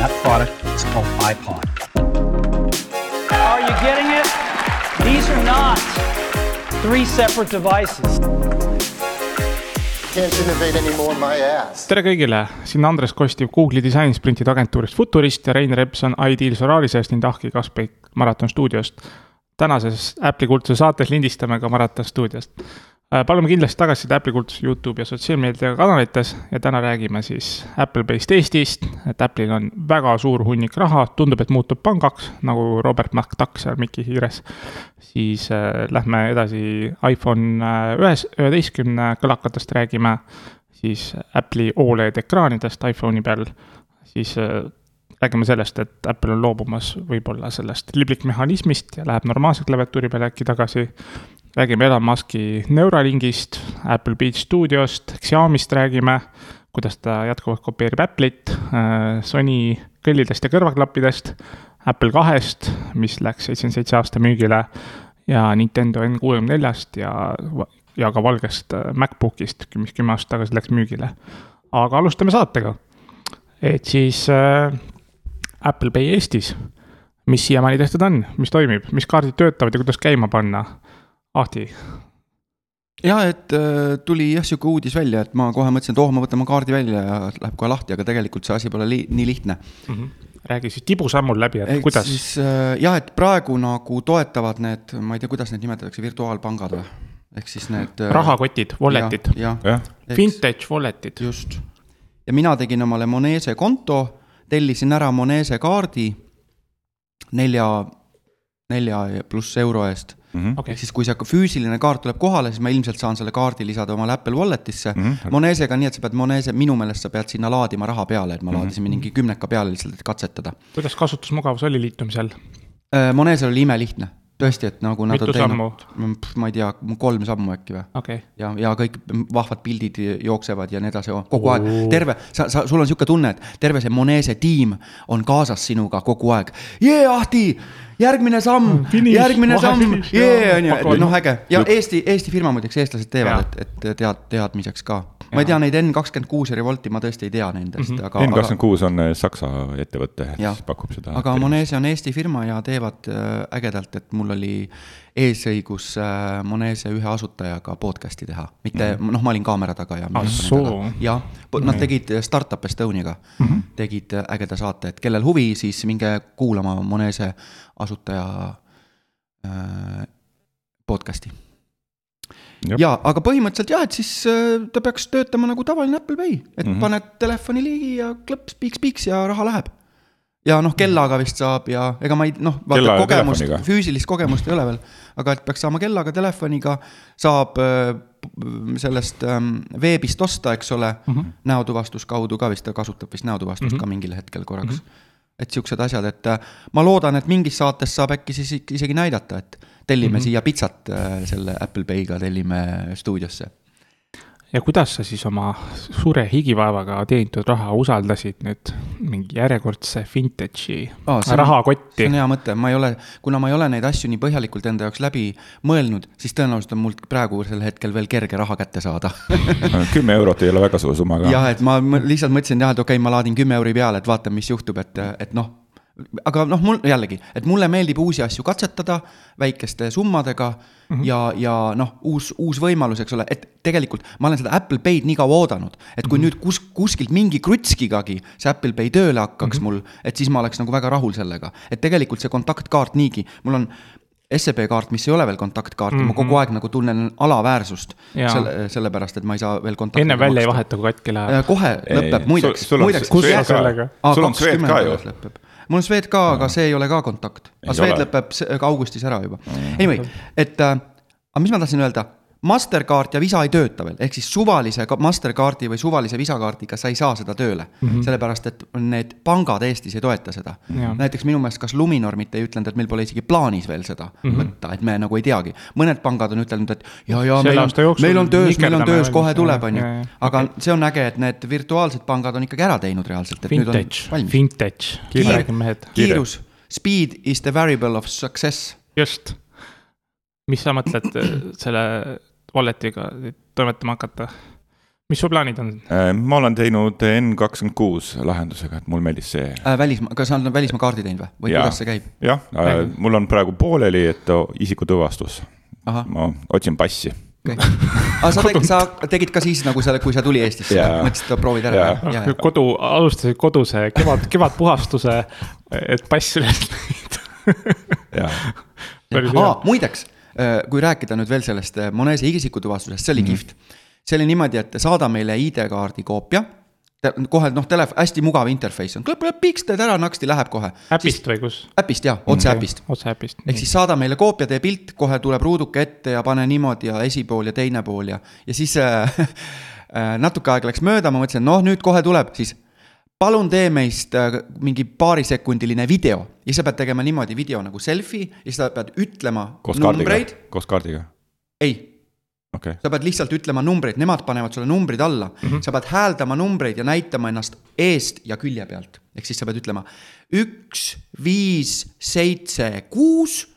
and that product is called iPod. Are you getting it? These are not three separate devices. Can't innovate anymore in my ass. tere kõigile, siin Andres Kostiv Google'i disainisprintide agentuurist Futurist ja Rein Repson Ideal Solarisest ning Ahki Kaspik Maraton stuudiost. tänases Apple'i kultuse saates lindistame ka Maraton stuudiost. Palume kindlasti tagasiside Apple'i kultuse Youtube ja sotsiaalmeedia kanalites ja täna räägime siis Apple Based Eestist, et Apple'il on väga suur hunnik raha, tundub, et muutub pangaks, nagu Robert McDuck seal Mickey hiires. siis äh, lähme edasi iPhone äh, ühes, üheteistkümne kõlakatest räägime, siis Apple'i Oled ekraanidest iPhone'i peal, siis äh, räägime sellest, et Apple on loobumas võib-olla sellest liblikmehhanismist ja läheb normaalse klaviatuuri peale äkki tagasi. Räägime Elon Musk'i Neuralinkist, Apple Beach Studiost, Xiaomi'st räägime, kuidas ta jätkuvalt kopeerib Apple'it, Sony kõllidest ja kõrvaklappidest, Apple kahest, mis läks seitsekümmend seitse aasta müügile ja Nintendo N kuuekümne neljast ja, ja ka valgest MacBookist, mis kümme aastat tagasi läks müügile. aga alustame saatega. et siis äh, Apple Pay Eestis, mis siiamaani tehtud on, mis toimib, mis kaardid töötavad ja kuidas käima panna? Ahti. ja et äh, tuli jah, sihuke uudis välja, et ma kohe mõtlesin, et oh, ma võtan oma kaardi välja ja läheb kohe lahti, aga tegelikult see asi pole li nii lihtne mm. -hmm. räägi siis tibusammul läbi, et kuidas? siis äh, jah, et praegu nagu toetavad need, ma ei tea, kuidas neid nimetatakse, virtuaalpangad või? ehk siis need. rahakotid, wallet'id. Vintage wallet'id. just. ja mina tegin omale Monese konto, tellisin ära Monese kaardi nelja, nelja pluss euro eest Mm -hmm. okei ehk siis, kui see füüsiline kaart tuleb kohale, siis ma ilmselt saan selle kaardi lisada omale Apple Walletisse mm. -hmm. Monesega nii, et sa pead Monese, minu meelest sa pead sinna laadima raha peale, et ma mm -hmm. laadisin mingi kümneka peale lihtsalt, et katsetada. kuidas kasutusmugavus oli liitumisel? Monesel oli imelihtne, tõesti, et nagu nad Mitu sammu? ma ei tea, kolm sammu äkki või? Okei. Okay. ja, ja kõik vahvad pildid jooksevad ja nii edasi, kogu aeg, terve, sa, sa, sul on niisugune tunne, et terve see Monese tiim on kaasas sinuga kogu aeg. jee, Ahti, järgmine samm, Finiš, järgmine samm, jee, on ju, et noh, äge. Ja Eesti, Eesti firma muideks, eestlased teevad, et, et tead, teadmiseks ka. Ma ei tea neid N kakskümmend kuus ja Revolti, ma tõesti ei tea nendest mm, -hmm. aga. N kakskümmend kuus on äh, Saksa ettevõte, kes pakub seda. aga Monese on Eesti firma ja teevad äh, ägedalt, et mul oli eesõigus äh, Monese ühe asutajaga podcast'i teha, mitte mm noh, ma olin kaamera taga ja. Ah, jah, nad tegid Startup Estoniaga mm, -hmm. tegid ägeda saate, et kellel huvi, siis minge kuulama Monese asutaja äh, podcast'i. Ja, aga põhimõtteliselt jah, et siis äh, ta peaks töötama nagu tavaline Apple Pay, et mm -hmm. paned telefoni ligi ja klõps, piiks-piiks ja raha läheb. ja noh, kellaga vist saab ja ega ma ei noh, vaata kogemust, füüsilist kogemust ei ole veel, aga et peaks saama kellaga, telefoniga, saab äh, sellest ähm, veebist osta, eks ole mm, -hmm. näotuvastus kaudu ka vist, ta kasutab vist näotuvastust mm -hmm. ka mingil hetkel korraks mm. -hmm et siuksed asjad, et äh, ma loodan, et mingis saates saab äkki siis isegi näidata, et tellime mm -hmm. siia pitsat äh, selle Apple Pay'ga, tellime stuudiosse. ja kuidas sa siis oma suure higivaevaga teenitud raha usaldasid nüüd mingi järjekordse vintage'i on- rahakotti see on? hea mõte, ma ei ole, kuna ma ei ole neid asju nii põhjalikult enda jaoks läbi mõelnud, siis tõenäoliselt on mul praegusel hetkel veel kerge raha kätte saada kümme eurot ei ole väga suur summa ka. jah, et ma lihtsalt mõtlesin jah, et okei okay,, ma laadin kümme euri peale, et vaatan, mis juhtub, et, et noh. Aga noh, mul jällegi, et mulle meeldib uusi asju katsetada väikeste summadega mm -hmm. ja, ja noh, uus, uus võimalus, eks ole, et tegelikult ma olen seda Apple Pay'd nii kaua oodanud, et kui mm -hmm. nüüd kus, kuskilt mingi krutskigagi see Apple Pay tööle hakkaks mm -hmm. mul, et siis ma oleks nagu väga rahul sellega, et tegelikult see kontaktkaart niigi, mul on SEB kaart, mis ei ole veel kontaktkaart mm, -hmm. ma kogu aeg nagu tunnen alaväärsust selle, sellepärast, et ma ei saa veel kontakti enne välja ei vaheta, kui katki läheb. Äh, kohe lõpeb, muideks, muideks. sul on Swed ka ju. Mul on Swed ka, aga see ei ole ka kontakt. Aga Swed lõpeb augustis ära juba. Anyway, et äh, aga mis ma tahtsin öelda, Mastercard ja Visa ei tööta veel, ehk siis suvalise Mastercardi või suvalise Visa kaardiga sa ei saa seda tööle mm. -hmm. sellepärast, et need pangad Eestis ei toeta seda näiteks minu meelest, kas Luminor mitte ei ütelnud, et meil pole isegi plaanis veel seda mm -hmm. võtta, et me nagu ei teagi. mõned pangad on ütelnud, et ja, ja meil on meil on töös, meil on töös, kohe tuleb, on ju aga see on äge, et need virtuaalsed pangad on ikkagi ära teinud reaalselt, Vintage, vintage, räägime mehed. kiirus, speed is the variable of success. just. mis sa mõtled äh, selle wallet'iga toimetama hakata? mis su plaanid on? Äh, ma olen teinud N kakskümmend kuus lahendusega, et mulle meeldis see. äh,. välismaa, kas sa oled välismaa kaardi teinud või, või kuidas see käib? jah, mul on praegu pooleli, et isikutuvastus. ma otsin passi. okei okay.. aga sa tegid, sa tegid ka siis nagu selle, kui sa tuli Eestisse mõtlesid, et proovid ära Jaa. ja, ja, kodu, alustasid koduse kevad, kevadpuhastuse, et pass üles leida. aa muideks, kui rääkida nüüd veel sellest äh, Monese isikutuvastusest, see oli mm. -hmm. kihvt. see oli niimoodi, et saada meile ID-kaardi koopia. kohe noh, telefon, hästi mugav interface on, klõp, klõp, piks, teed ära, naksti läheb kohe. äpist või kus? äpist jah, otse äpist. otse äpist. ehk siis saada meile koopia, tee pilt, kohe tuleb ruuduke ette ja pane niimoodi ja esipool ja teine pool ja, ja siis äh, äh, natuke aega läks mööda, ma mõtlesin, noh, nüüd kohe tuleb, siis palun tee meist äh, mingi paarisekundiline video ja sa pead tegema niimoodi video nagu selfie ja sa pead ütlema koos numbreid,, koos kaardiga, ei okay.. sa pead lihtsalt ütlema numbreid, nemad panevad sulle numbrid alla mm. -hmm. sa pead hääldama numbreid ja näitama ennast eest ja külje pealt. ehk siis sa pead ütlema üks, viis, seitse, kuus.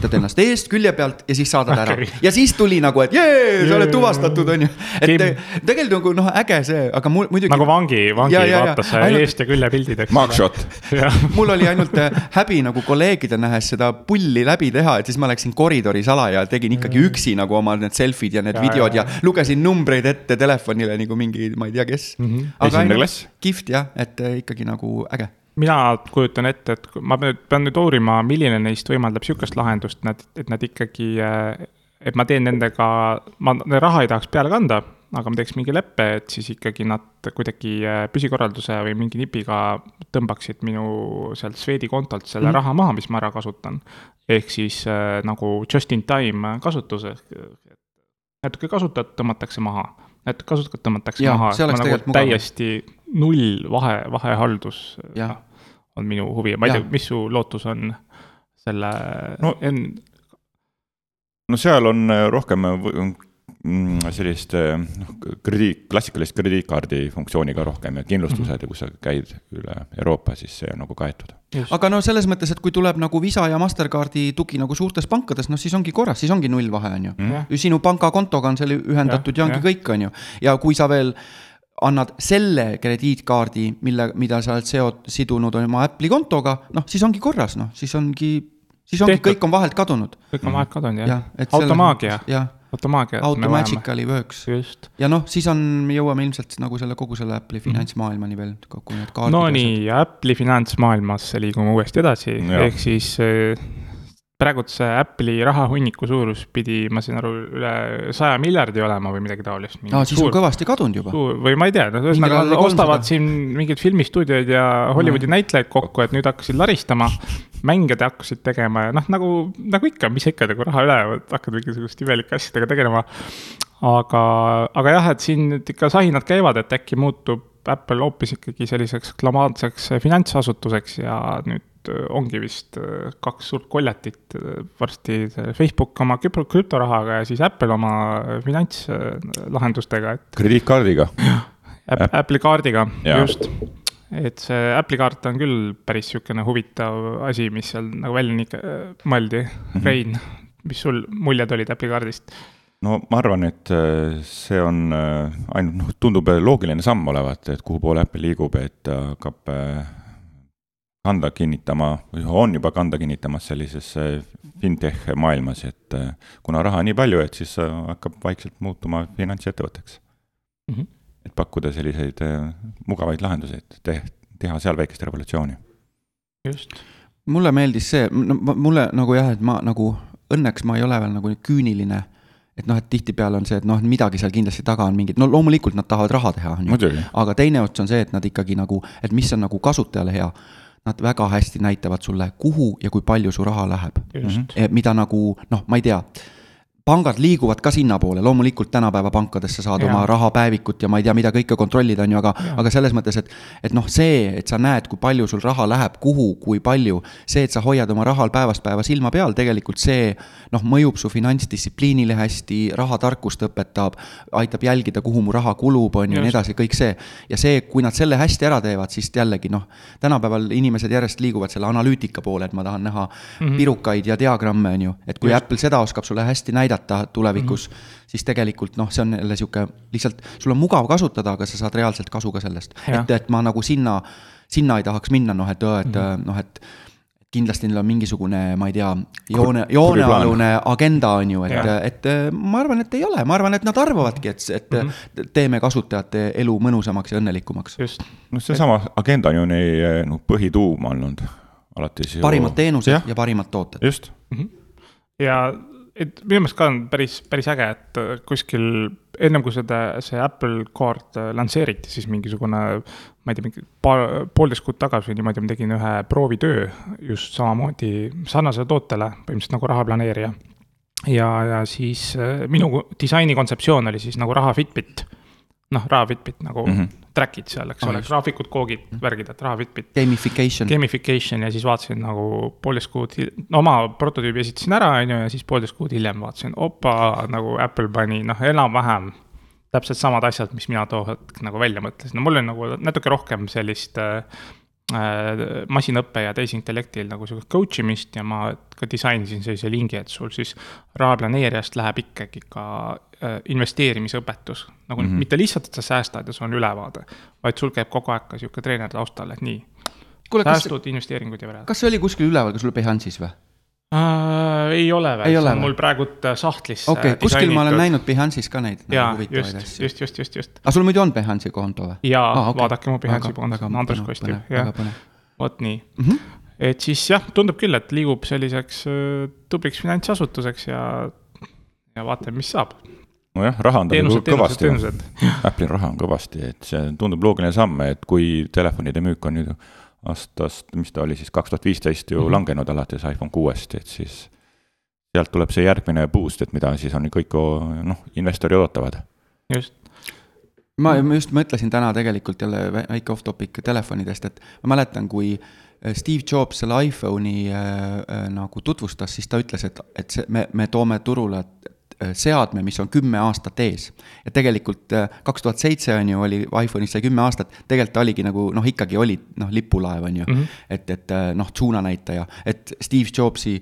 Näitad ennast eest, külje pealt ja siis saadad ära ja siis tuli nagu, et jee, sa oled tuvastatud, on ju. et Kim- te- tegelikult nagu noh, äge see, aga mul muidugi. nagu vangi, vangi Ja, ja, ja. vaatas Ainult- eest ja külje pildid, eks. Mugshot, mul oli ainult äh, häbi nagu kolleegide nähes seda pulli läbi teha, et siis ma läksin koridoris ala ja tegin ikkagi üksi nagu oma need selfie'd ja need Ja, ja, videod ja, ja, ja lugesin numbreid ette telefonile nagu mingi, ma ei tea, kes mm. -hmm. Esimene klass. kihvt jah, et äh, ikkagi nagu äge. Mina kujutan ette, et ma pean nüüd- pean nüüd uurima, milline neist võimaldab sihukest lahendust, nad, et nad ikkagi, et ma teen nendega, ma raha ei tahaks peale kanda, aga ma teeks mingi leppe, et siis ikkagi nad kuidagi äh, püsikorralduse või mingi nipiga tõmbaksid minu sealt Swedi kontolt selle mm. raha maha, mis ma ära kasutan. ehk siis äh, nagu just in time kasutuse. natuke kasutad, tõmmatakse maha, natuke kasutad, tõmmatakse Jaa, maha. oleks tegelikult mugav. Null vahe, vahehaldus Jah. on minu huvi, ma ei tea Jah., mis su lootus on selle No- en-, no seal on äh, rohkem äh, mm, sellist äh, noh, krediit, klassikalist krediitkaardi funktsiooniga rohkem ja kindlustused ja kui sa käid üle Euroopa, siis see on nagu kaetud. aga no selles mõttes, et kui tuleb nagu Visa ja Mastercardi tugi nagu suurtes pankades, noh siis ongi korras, siis ongi null vahe, on ju Jah. ju sinu pangakontoga on selle ühendatud ja, ja ongi jah. kõik, on ju. ja kui sa veel annad selle krediitkaardi, mille, mida sa oled seot-, sidunud oma Apple'i kontoga, noh siis ongi korras, noh siis ongi, siis ongi, Tehtud. kõik on vahelt kadunud. kõik on vahelt kadunud jah selles automaagia, automaagia. Automagically works. just, ja noh, siis on, me jõuame ilmselt nagu selle kogu selle Apple'i finantsmaailmani veel, kokku need kaardid. no nii, Apple'i finantsmaailmasse liigume uuesti edasi, ehk siis eh, praegult see Apple'i rahahunniku suurus pidi, ma sain aru, üle saja miljardi olema või midagi taolist. aa, siis on kõvasti kadunud juba. või ma ei tea, no ühesõnaga nad ostavad 300. siin mingeid filmistuudioid ja Hollywoodi mm. näitlejaid kokku, et nüüd hakkasid laristama. mänge te hakkasid tegema ja noh, nagu, nagu ikka, mis ikka nagu raha üle hakkad mingisuguste imelike asjadega tegelema. aga, aga jah, et siin nüüd ikka sahinad käivad, et äkki muutub Apple hoopis ikkagi selliseks glamaarseks finantsasutuseks ja nüüd äh, ongi vist äh, kaks suurt koljatit äh, varsti see Facebook oma krüpto- krüptorahaga ja siis Apple oma finantslahendustega, et krediitkaardiga, Äpp- Apple'i kaardiga, just. et see Apple'i kaart on küll päris niisugune huvitav asi, mis seal nagu välja nii mõeldi mm. -hmm. Rein, mis sul muljed olid Apple'i kaardist? no ma arvan, et see on ainult noh, tundub loogiline samm olevat, et kuhu poole Apple liigub, et ta hakkab kanda kinnitama on juba kanda kinnitamas sellises äh, fintech maailmas, et äh, kuna raha on nii palju, et siis äh, hakkab vaikselt muutuma finantsettevõtteks mm. Mhm. -hmm. et pakkuda selliseid mugavaid lahendusi, et te, teha seal väikest revolutsiooni. just. mulle meeldis see, no ma- mulle nagu jah, et ma nagu õnneks ma ei ole veel nagu küüniline. et noh, et tihtipeale on see, et noh, midagi seal kindlasti taga on mingid, no loomulikult nad tahavad raha teha, on ju. aga teine ots on see, et nad ikkagi nagu, et mis on nagu kasutajale hea. Nad väga hästi näitavad sulle, kuhu ja kui palju su raha läheb. just. mida nagu noh, ma ei tea pangad liiguvad ka sinnapoole, loomulikult tänapäeva pankades sa saad ja. Oma rahapäevikut ja ma ei tea, mida kõike kontrollida, on ju, aga, aga selles mõttes, et, et noh, see, et sa näed, kui palju sul raha läheb, kuhu, kui palju, see, et sa hoiad oma rahal päevast päeva silma peal, tegelikult see noh, mõjub su finantsdistsipliinile hästi, rahatarkust õpetab, aitab jälgida, kuhu mu raha kulub, on ju, ja nii edasi, kõik see. ja see, kui nad selle hästi ära teevad, siis jällegi noh, tänapäeval inimesed järjest liiguvad selle analüütika poole, et ma tahan näha mm -hmm. pirukaid ja diagramme, on ju, et kui. Just. Apple seda oskab sulle hästi näidata, näidata tulevikus mm, -hmm. siis tegelikult noh, see on jälle sihuke lihtsalt, sul on mugav kasutada, aga sa saad reaalselt kasu ka sellest. et, et ma nagu sinna, sinna ei tahaks minna, noh, et, et mm -hmm. noh, et kindlasti neil on mingisugune, ma ei tea, joone, joonealune agenda on ju, et, et ma arvan, et ei ole, ma arvan, et nad arvavadki, et, et mm -hmm. teeme kasutajate elu mõnusamaks ja õnnelikumaks. just, noh, seesama agenda on ju nii noh, põhituum olnud alates ju. parimad teenused ja, ja parimad tooted. just mm. -hmm. ja et minu meelest ka on päris, päris äge, et kuskil ennem kui seda, see Apple Card lansseeriti, siis mingisugune, ma ei tea, mingi paar, poolteist kuud tagasi või niimoodi ma tegin ühe proovitöö just samamoodi sarnasele tootele, põhimõtteliselt nagu raha planeerija. ja, ja siis minu disaini kontseptsioon oli siis nagu raha Fitbit noh, raha Fitbit nagu mm -hmm. track'id seal, eks ah, ole, graafikud, koogid -hmm. värgid, et raha Fitbit. Gamification. Gamification ja siis vaatasin nagu poolteist kuud, no oma prototüübi esitasin ära, on ju, ja siis poolteist kuud hiljem vaatasin, opa, nagu Apple pani, noh, enam-vähem täpselt samad asjad, mis mina too hetk nagu välja mõtlesin, no mul on nagu natuke rohkem sellist äh, Äh, masinõppe ja tehisintellektil nagu sihukest coach imist ja ma ka disainisin sellise lingi, et sul siis raha planeerijast läheb ikkagi ka investeerimisõpetus. nagu mm -hmm. mitte lihtsalt, et sa säästad ja sul on ülevaade, vaid sul käib kogu aeg ka sihuke treener taustal, et nii. säästud, investeeringud ja verad. kas see oli kuskil üleval ka sul Behance'is või? äh,. ei ole veel, see on mul praegult äh, sahtlis. okei okay,, kuskil ma olen näinud Behance'is ka neid nagu jaa, just, just, just, just, just. aga sul muidu on Behance'i konto või? jaa ah,, okay. vaadake mu Behance'i konto, Andres Kostiv, jah. vot nii mm. -hmm. et siis jah, tundub küll, et liigub selliseks äh, tubliks finantsasutuseks ja, ja vaatame, mis saab nojah, raha on tal ju kõvasti, Apple'il raha on kõvasti, et see tundub loogiline samm, et kui telefonide müük on nüüd aastast, mis ta oli siis, kaks tuhat viisteist ju mm -hmm. langenud alates iPhone kuuest, et siis sealt tuleb see järgmine boost, et mida siis on kõik noh, investorid ootavad. just. ma just mõtlesin täna tegelikult jälle väike off topic telefonidest, et ma mäletan, kui Steve Jobs selle iPhone'i äh, äh, nagu tutvustas, siis ta ütles, et, et see, me, me toome turule Äh, seadme, mis on kümme aastat ees. ja tegelikult äh, kaks tuhat seitse on ju, oli iPhone'ist sai kümme aastat, tegelikult ta oligi nagu noh, ikkagi oli noh, lipulaev on ju mm. -hmm. et, et äh, noh, suunanäitaja, et Steve Jobsi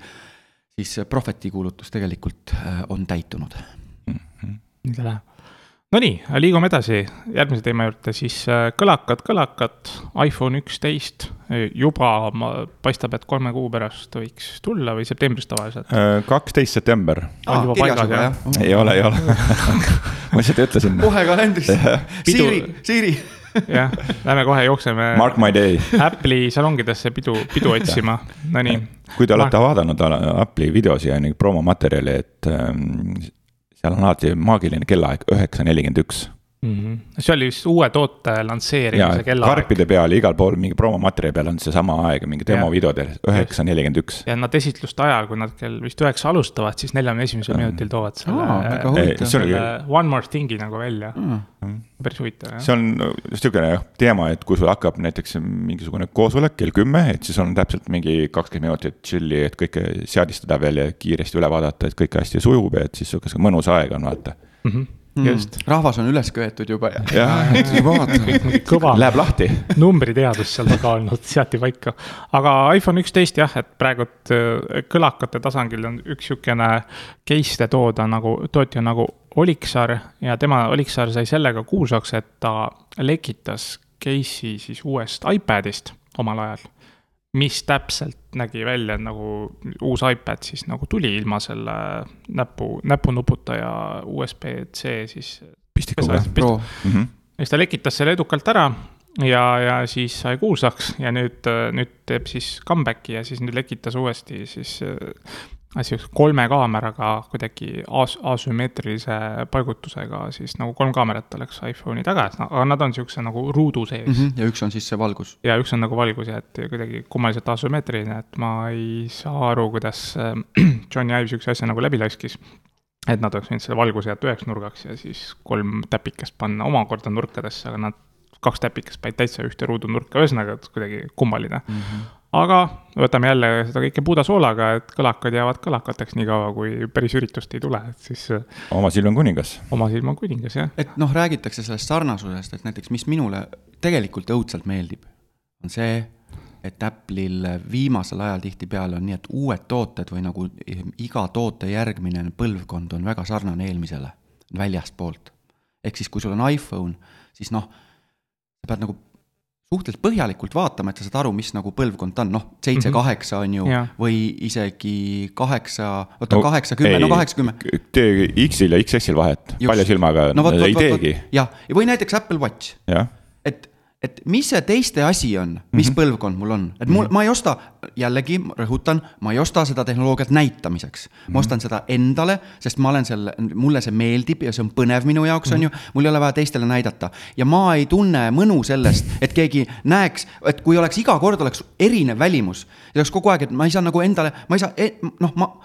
siis prohvetikuulutus tegelikult on täitunud mm. -hmm. nii ta läheb Nonii, liigume edasi järgmise teema juurde, siis äh, kõlakad, kõlakad, iPhone üksteist juba paistab, et kolme kuu pärast võiks tulla või septembris tavaliselt? Äh, kaksteist september. on juba paigas, jah? ei ole, ei ole ma lihtsalt ütlesin. kohe kalendris Siiri, Siiri jah, lähme kohe jookseme. Mark my day. Apple'i salongidesse pidu, pidu otsima, nonii. kui te olete Mark... vaadanud Apple'i videosi ja neid promomaterjali, et ähm, seal on alati maagiline kellaaeg üheksa nelikümmend üks mm. -hmm. see oli vist uue toote lansseerimise kellaaeg. karpide peal, igal pool mingi promomaterjali peal on seesama aeg, mingi demovideodel, üheksa nelikümmend üks. ja nad esitluste ajal, kui nad kell vist üheksa alustavad, siis neljakümne esimesel minutil toovad selle oh,, selle One More Thing'i nagu välja mm.. päris huvitav, jah. see on sihukene teema, et kui sul hakkab näiteks mingisugune koosolek kell kümme, et siis on täpselt mingi kakskümmend minutit chill'i, et kõike seadistada veel ja kiiresti üle vaadata, et kõik hästi sujub, et siis sihuke mõnus aeg on, vaata mm. -hmm Mm. Just mm.. rahvas on üles köetud juba ja. jah, kõva. Läheb lahti. numbriteadus seal taga olnud, seati paika. aga iPhone üksteist jah, et praegult äh, kõlakate tasandil on üks sihukene case'e tooda nagu, tootja nagu Olixar ja tema, Olixar sai sellega kuulsaks, et ta lekitas case'i siis uuest iPadist omal ajal mis täpselt nägi välja nagu uus iPad siis nagu tuli ilma selle näpu, näpunuputa ja USB-C siis. pistikuga, Pro. Mm -hmm. ja siis ta lekitas selle edukalt ära ja, ja siis sai kuulsaks ja nüüd, nüüd teeb siis comeback'i ja siis nüüd lekitas uuesti siis sihukese kolme kaameraga kuidagi as-, asümmeetrilise paigutusega siis nagu kolm kaamerat oleks iPhone'i taga, aga nad on sihukese nagu ruudu sees mm. -hmm. ja üks on siis see valgus. ja üks on nagu valgus ja et kuidagi kummaliselt asümmeetriline, et ma ei saa aru, kuidas äh, Johnny Ive sihukese asja nagu läbi laskis. et nad oleks võinud selle valguse jätta üheks nurgaks ja siis kolm täpikest panna omakorda nurkadesse, aga nad kaks täpikest panid täitsa ühte ruudunurka, ühesõnaga kuidagi kummaline mm. -hmm aga võtame jälle seda kõike puuda soolaga, et kõlakad jäävad kõlakateks niikaua, kui päris üritust ei tule, et siis. Äh, oma silm on kuningas. oma silm on kuningas, jah. et noh, räägitakse sellest sarnasusest, et näiteks, mis minule tegelikult õudselt meeldib, on see, et Apple'il viimasel ajal tihtipeale on nii, et uued tooted või nagu iga toote järgmine põlvkond on väga sarnane eelmisele, väljastpoolt. ehk siis, kui sul on iPhone, siis noh, sa pead nagu suhteliselt põhjalikult vaatama, et sa saad aru, mis nagu põlvkond ta on, noh, seitse, kaheksa on ju, Jaa. või isegi kaheksa, oota kaheksa, kümme, no kaheksakümmend. tee X-il ja XS-il vahet, palja silmaga no, vot, ei vot, teegi, jah, või näiteks Apple Watch, jah. Et, mis see teiste asi on, mis mm -hmm. põlvkond mul on, et mul mm, -hmm. ma ei osta, jällegi rõhutan, ma ei osta seda tehnoloogiat näitamiseks mm. -hmm. ma ostan seda endale, sest ma olen selle, mulle see meeldib ja see on põnev minu jaoks mm, -hmm. on ju, mul ei ole vaja teistele näidata. ja ma ei tunne mõnu sellest, et keegi näeks, et kui oleks iga kord oleks erinev välimus, oleks kogu aeg, et ma ei saa nagu endale, ma ei saa, noh, ma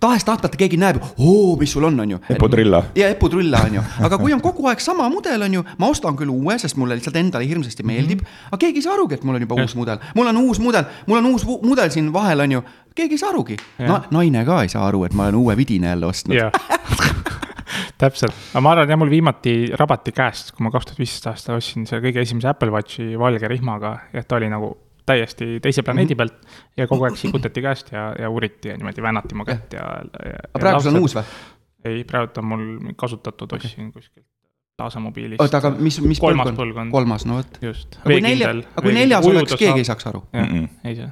tahes-tahtmata keegi näeb, oo, mis sul on, on ju. Eputrilla. ja Eputrilla on ju, aga kui on kogu aeg sama mudel, on ju, ma ostan küll uue, sest mulle lihtsalt endale hirmsasti meeldib mm. -hmm. aga keegi ei saa arugi, et mul on juba ja. uus mudel, mul on uus mudel, mul on uus mudel siin vahel, on ju. keegi ei saa arugi, no naine ka ei saa aru, et ma olen uue vidina jälle ostnud täpselt, aga ma arvan jah, mul viimati rabati käest, kui ma kaks tuhat viisteist aasta ostsin selle kõige esimese Apple Watchi valge rihmaga, et ta oli nagu täiesti teise planeedi Mhm. pealt ja kogu aeg sikutati käest ja, ja uuriti ja niimoodi väänati mu kätt ja, ja. aga praegu see on uus või? ei, praegu on mul kasutatud, ostsin kuskilt Plaza mobiilist. oota, aga mis, mis kolmas põlvkond? kolmas, no vot. just. aga kui nelja, aga kui neljas oleks, keegi ei saaks aru. jah, ei saa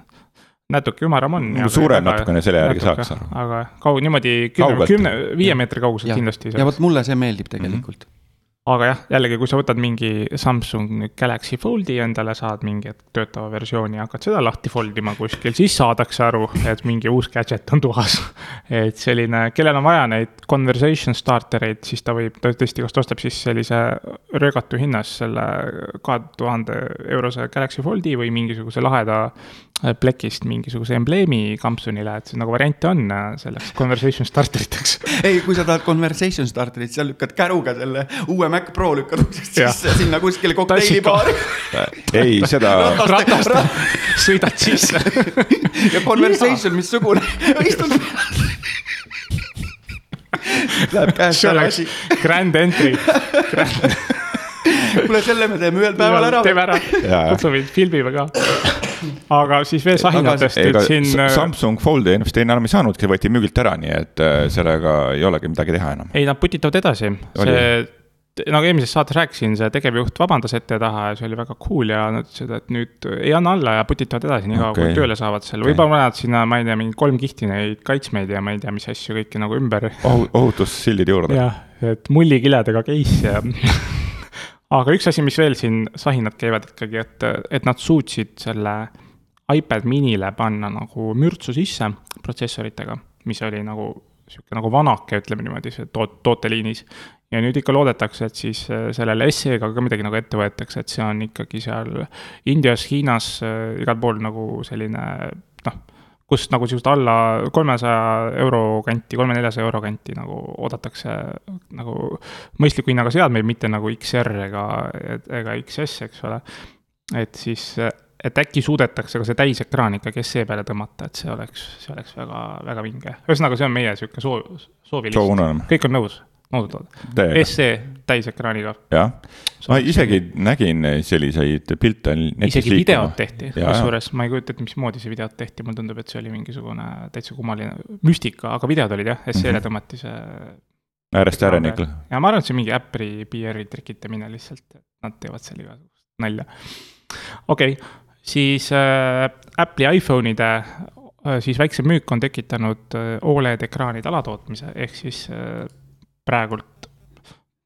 natuke ümaram on. suurem natukene, selle järgi saaks aru. aga kaug-, niimoodi kümne, kümne, viie meetri kauguselt kindlasti ei saaks. ja vot mulle see meeldib tegelikult mm. -hmm aga jah, jällegi, kui sa võtad mingi Samsung Galaxy Foldi endale, saad mingi töötava versiooni ja hakkad seda lahti fold ima kuskil, siis saadakse aru, et mingi uus gadget on tuhas. et selline, kellel on vaja neid conversation starter eid, siis ta võib, tõesti, kas ta ostab siis sellise röögatu hinnas selle kahe tuhande eurose Galaxy Foldi või mingisuguse laheda plekist mingisuguse embleemi kampsunile, et nagu variante on selleks conversation starter iteks. ei, kui sa tahad conversation starterit, sa lükkad käruga selle uue Mac Pro lükkad uksest sisse sinna kuskile kokteilibaari. ei, seda. ratast sõidad sisse. ja conversation, missugune, istud. Läheb käest ära asi. Grand entry. kuule, selle me teeme ühel päeval ära. teeme ära, kutsume, filmime ka aga siis veel sahinatest, et siin. Samsung Foldi vist enam ei saanudki, võeti müügilt ära, nii et sellega ei olegi midagi teha enam. ei, nad putitavad edasi, see nagu eelmises saates rääkisin, see tegevjuht vabandas ette ja taha ja see oli väga cool ja nad ütlesid, et nüüd ei anna alla ja putitavad edasi, niikaua okay. kui tööle saavad seal okay., võib-olla panevad sinna, ma ei tea, mingi kolm kihti neid kaitsmeid ja ma ei tea, mis asju kõiki nagu ümber oh,. ohutussildid juurde. jah, et mullikiledega case ja aga üks asi, mis veel siin sahinad käivad ikkagi, et, et nad suutsid selle iPad minile panna nagu mürtsu sisse protsessoritega, mis oli nagu sihuke nagu vanake, ütleme niimoodi, see toot-, tooteliinis. ja nüüd ikka loodetakse, et siis sellele SE-ga ka midagi nagu ette võetakse, et see on ikkagi seal Indias, Hiinas äh,, igal pool nagu selline noh, kus nagu sihukest alla kolmesaja euro kanti, kolme-neljasaja euro kanti nagu oodatakse nagu mõistliku hinnaga seadmeid, mitte nagu XR ega, ega XS, eks ole. et siis et äkki suudetakse ka see täisekraan ikkagi SE peale tõmmata, et see oleks, see oleks väga, väga vinge. ühesõnaga, see on meie sihuke soov, soovilist Soov. kõik on nõus, noodutavad. SE täisekraaniga. jah, ma isegi nägin selliseid pilte. isegi videot tehti, kusjuures ma ei kujuta ette, mismoodi see videot tehti, mulle tundub, et see oli mingisugune täitsa kummaline müstika, aga videod olid jah, SE-le mm -hmm. tõmmati see. äärest ääreni ikka. ja ma arvan, et see on mingi Apple'i PR-i trikitamine lihtsalt, nad teevad seal igasugust nalja. okei okay siis äh, Apple'i iPhone'ide äh, siis väiksem müük on tekitanud äh, Oled ekraanide alatootmise, ehk siis äh, praegult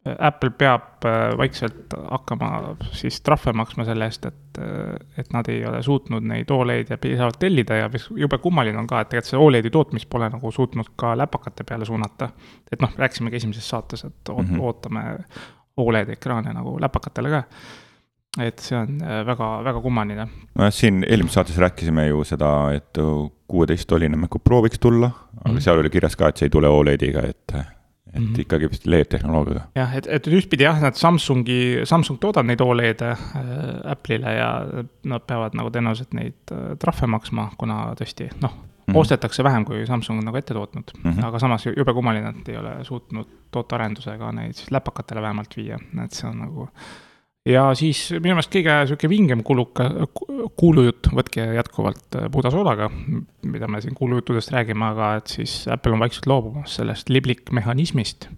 äh, Apple peab äh, vaikselt hakkama siis trahve maksma selle eest, et, et nad ei ole suutnud neid Oled'e piisavalt tellida ja jube kummaline on ka, et tegelikult see Oled'i tootmist pole nagu suutnud ka läpakate peale suunata. et noh, rääkisimegi esimeses saates, et mm -hmm. ootame Oled ekraane nagu läpakatele ka et see on väga, väga kummaline. nojah, siin eelmises saates rääkisime ju seda, et kuueteisttoline MacBook Pro võiks tulla, aga mm -hmm. seal oli kirjas ka, et see ei tule Olediga, et, et mm -hmm. ikkagi vist LED-tehnoloogiaga. jah, et, et ühtpidi jah, nad Samsungi, Samsung toodab neid Oled'e äh, Apple'ile ja nad peavad nagu tõenäoliselt neid äh, trahve maksma, kuna tõesti noh mm, -hmm. ostetakse vähem, kui Samsung on nagu ette tootnud mm. -hmm. aga samas jube kummaline, et ei ole suutnud tootearendusega neid siis läpakatele vähemalt viia, et see on nagu ja siis minu meelest kõige sihuke vingem kuluka, kuulujutt, võtke jätkuvalt äh, puhta soolaga, mida me siin kuulujuttudest räägime, aga et siis Apple on vaikselt loobumas sellest liblik-mehhanismist,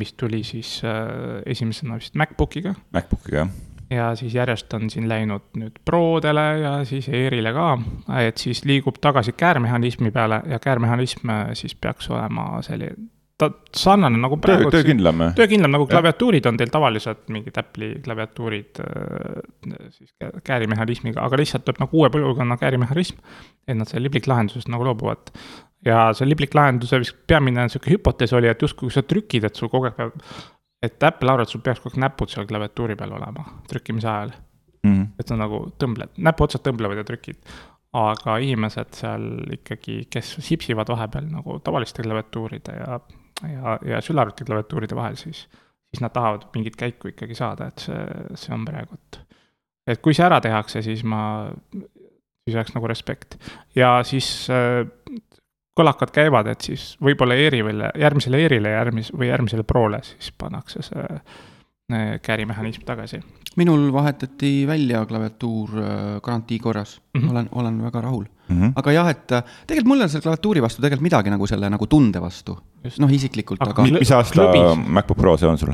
mis tuli siis äh, esimesena vist MacBookiga. MacBookiga jah, ja siis järjest on siin läinud nüüd Prodele ja siis Airile ka, et siis liigub tagasi käärmehhanismi peale ja käärmehhanism äh, siis peaks olema selline, ta sarnane nagu praegu. töökindlam. töökindlam nagu klaviatuurid on teil tavaliselt mingid Apple'i klaviatuurid äh, siis kä- käärimehhanismiga, aga lihtsalt tuleb nagu uue põlvkonna käärimehhanism. et nad selle liblik lahendusest nagu loobuvad. ja see liblik lahenduse vist peamine sihuke hüpotees oli, et justkui kui sa trükid, et sul kogu aeg peab. et Apple arvab, et sul peaks kogu aeg näpud seal klaviatuuri peal olema trükkimise ajal. Mhm. et sa nagu tõmbled, näpuotsad tõmblevad ja trükid. aga inimesed seal ikkagi, kes sipsivad vahepeal nagu tavaliste klaviatuuride ja, ja, ja sülearvuti klaviatuuride vahel, siis, siis nad tahavad mingit käiku ikkagi saada, et see, see on praegu, et. et kui see ära tehakse, siis ma, siis oleks nagu respekt ja siis äh, kõlakad käivad, et siis võib-olla ERI-le, järgmisele ERI-le järgmis- või järgmisele Prole siis pannakse see äh, käärimehhanism tagasi. minul vahetati välja klaviatuur äh, garantii korras mm. -hmm. olen, olen väga rahul. Mhm. aga jah, et äh, tegelikult mul on selle klaviatuuri vastu tegelikult midagi nagu selle nagu tunde vastu noh, isiklikult, Aga aga mi- mis aasta klubis. MacBook Pro see on sul,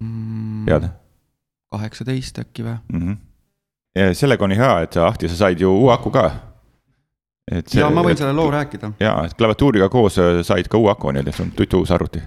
mm, tead kaheksateist äkki või? mm? -hmm. ja sellega on nii hea, et sa Ahti, sa said ju uue aku ka. et ja ma võin selle loo rääkida. jaa, et klaviatuuriga koos äh, said ka uue aku, nii et sul on tutu uus arvuti.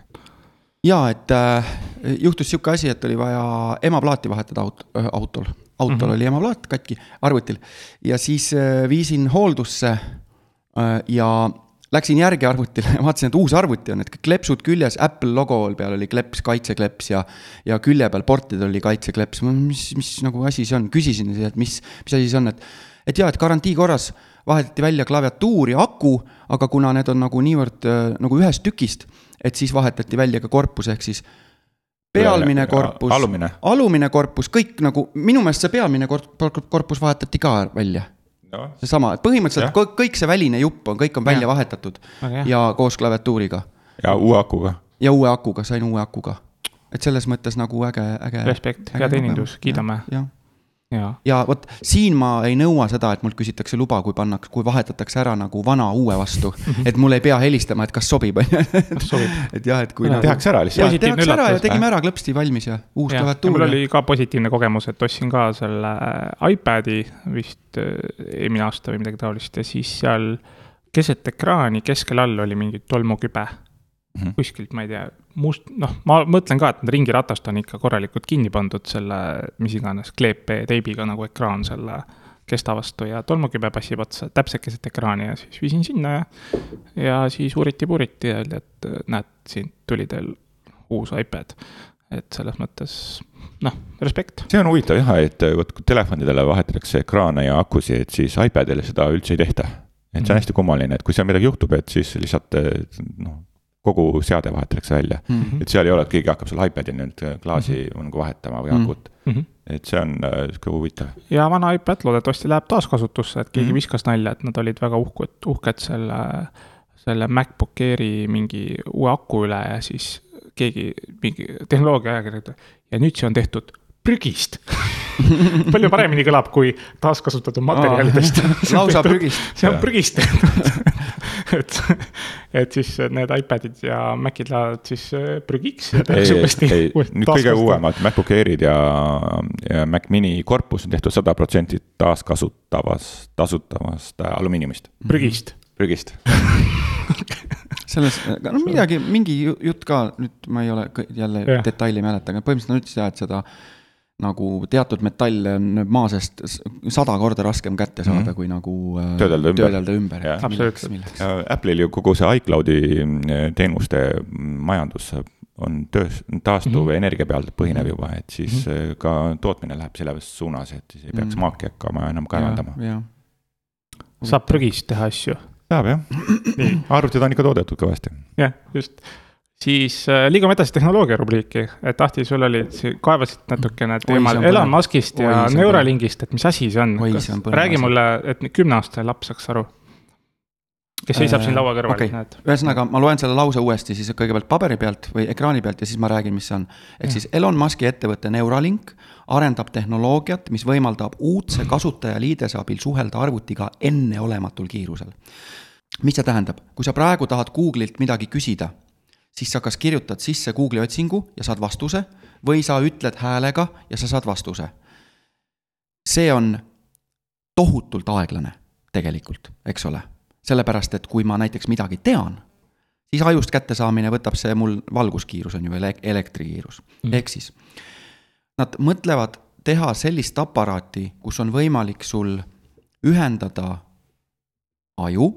Ja et äh, juhtus sihuke asi, et oli vaja emaplaati vahetada aut-, autol. autol mm. -hmm. oli emaplaat katki arvutil ja siis äh, viisin hooldusse äh, ja läksin järgi arvutile ja vaatasin, et uus arvuti on, et kleepsud küljes, Apple logo peal oli kleeps, kaitsekleeps ja. ja külje peal portidel oli kaitsekleeps, mis, mis nagu asi see on, küsisin et mis, mis asi see on, et. et jaa, et garantii korras vahetati välja klaviatuur ja aku, aga kuna need on nagu niivõrd äh, nagu ühest tükist, et siis vahetati välja ka korpus, ehk siis pealmine korpus, alumine, alumine korpus, kõik nagu, minu meelest see pealmine korp-, korpus vahetati ka välja. noh, seesama, et põhimõtteliselt Jah. kõik, see väline jupp on, kõik on välja Jah. vahetatud hea. ja koos klaviatuuriga ja uue akuga. ja uue akuga, sain uue akuga. et selles mõttes nagu äge, äge. Respekt, hea teenindus, kiidame jah, ja ja vot siin ma ei nõua seda, et mult küsitakse luba, kui pannakse, kui vahetatakse ära nagu vana uue vastu. et mul ei pea helistama, et kas sobib, on ju. et jah, et kui Jaa. nagu. tehakse ära lihtsalt. Tehakse ära ja üllatus, tegime ära klõpsti valmis ja uus ja, ja mul klaviatuur. oli ka positiivne kogemus, et ostsin ka selle iPad'i vist äh, eelmine aasta või midagi taolist ja siis seal keset ekraani keskel all oli mingi tolmukübe mm. Mhm. -hmm. kuskilt, ma ei tea, must, noh, ma mõtlen ka, et need ringiratast on ikka korralikult kinni pandud selle, mis iganes, kleepteibiga nagu ekraan selle kesta vastu ja tolmukübe passib otsa täpselt keset ekraani ja siis viisin sinna ja ja siis uuriti-puuriti ja öeldi, et näed, siin tuli teil uus iPad. et selles mõttes noh, respekt. see on huvitav jah, et vot kui telefonidele vahetatakse ekraane ja akusid, et siis iPadile seda üldse ei tehta. et see on hästi kummaline, et kui seal midagi juhtub, et siis lihtsalt noh, kogu seade vahetatakse välja. Mhm. et seal ei ole, et keegi hakkab seal iPadil nüüd klaasi mm -hmm. nagu vahetama või akut. et see on äh, sihuke huvitav. ja vana iPad loodetavasti läheb taaskasutusse, et keegi Mhm. viskas nalja, et nad olid väga uhked, uhked selle, selle MacBook Airi mingi uue aku üle ja siis keegi, mingi tehnoloogia ajakirjanik, ja nüüd see on tehtud prügist. palju paremini kõlab kui taaskasutatud materjalidest. lausa prügist. see on prügist tehtud. et, et siis need iPadid ja Macid lähevad siis äh, prügiks nüüd kõige. uuemad MacBook Airid ja, ja Mac mini korpus on tehtud sada protsenti taaskasutavast, tasutavast äh, alumiiniumist, prügist. prügist. selles, no midagi, mingi ju- jutt ka, nüüd ma ei ole jälle Jah. detaili ei mäleta, aga põhimõtteliselt nad ütlesid jah, et seda nagu teatud metalle on maa seest sada korda raskem kätte saada mm. -hmm. kui nagu äh, Töödelda ümber. töödelda ümber. Absoluutselt. ja Apple'il ju kogu see iCloudi mm, teenuste majandus on töös, taastuv mm. -hmm. energia peal põhinev juba, et siis mm -hmm. ka tootmine läheb selles suunas, et siis ei peaks Mhm. maaki hakkama enam kaevandama. saab prügist teha asju saab jah, arvutid on ikka toodetud kõvasti. jah, just. Siis äh, liigume edasi tehnoloogia rubriiki, et Ahti, sul olid, kaevasid natukene teemal. Elon Muskist ja Neuralinkist, et mis asi see on räägi mulle, et kümneaastane laps saaks aru. kes seisab siin laua kõrval okay., näed. ühesõnaga ma loen selle lause uuesti siis kõigepealt paberi pealt või ekraani pealt ja siis ma räägin, mis see on. ehk siis Elon Musk'i ettevõte Neuralink arendab tehnoloogiat, mis võimaldab uudse kasutajaliidese abil suhelda arvutiga enneolematul kiirusel. mis see tähendab, kui sa praegu tahad Google'ilt midagi küsida, siis sa kas kirjutad sisse Google'i otsingu ja saad vastuse või sa ütled häälega ja sa saad vastuse. see on tohutult aeglane tegelikult, eks ole. sellepärast, et kui ma näiteks midagi tean, siis ajust kättesaamine võtab see mul valguskiirus on ju ele- elektrikiirus mm., ehk siis nad mõtlevad teha sellist aparaati, kus on võimalik sul ühendada aju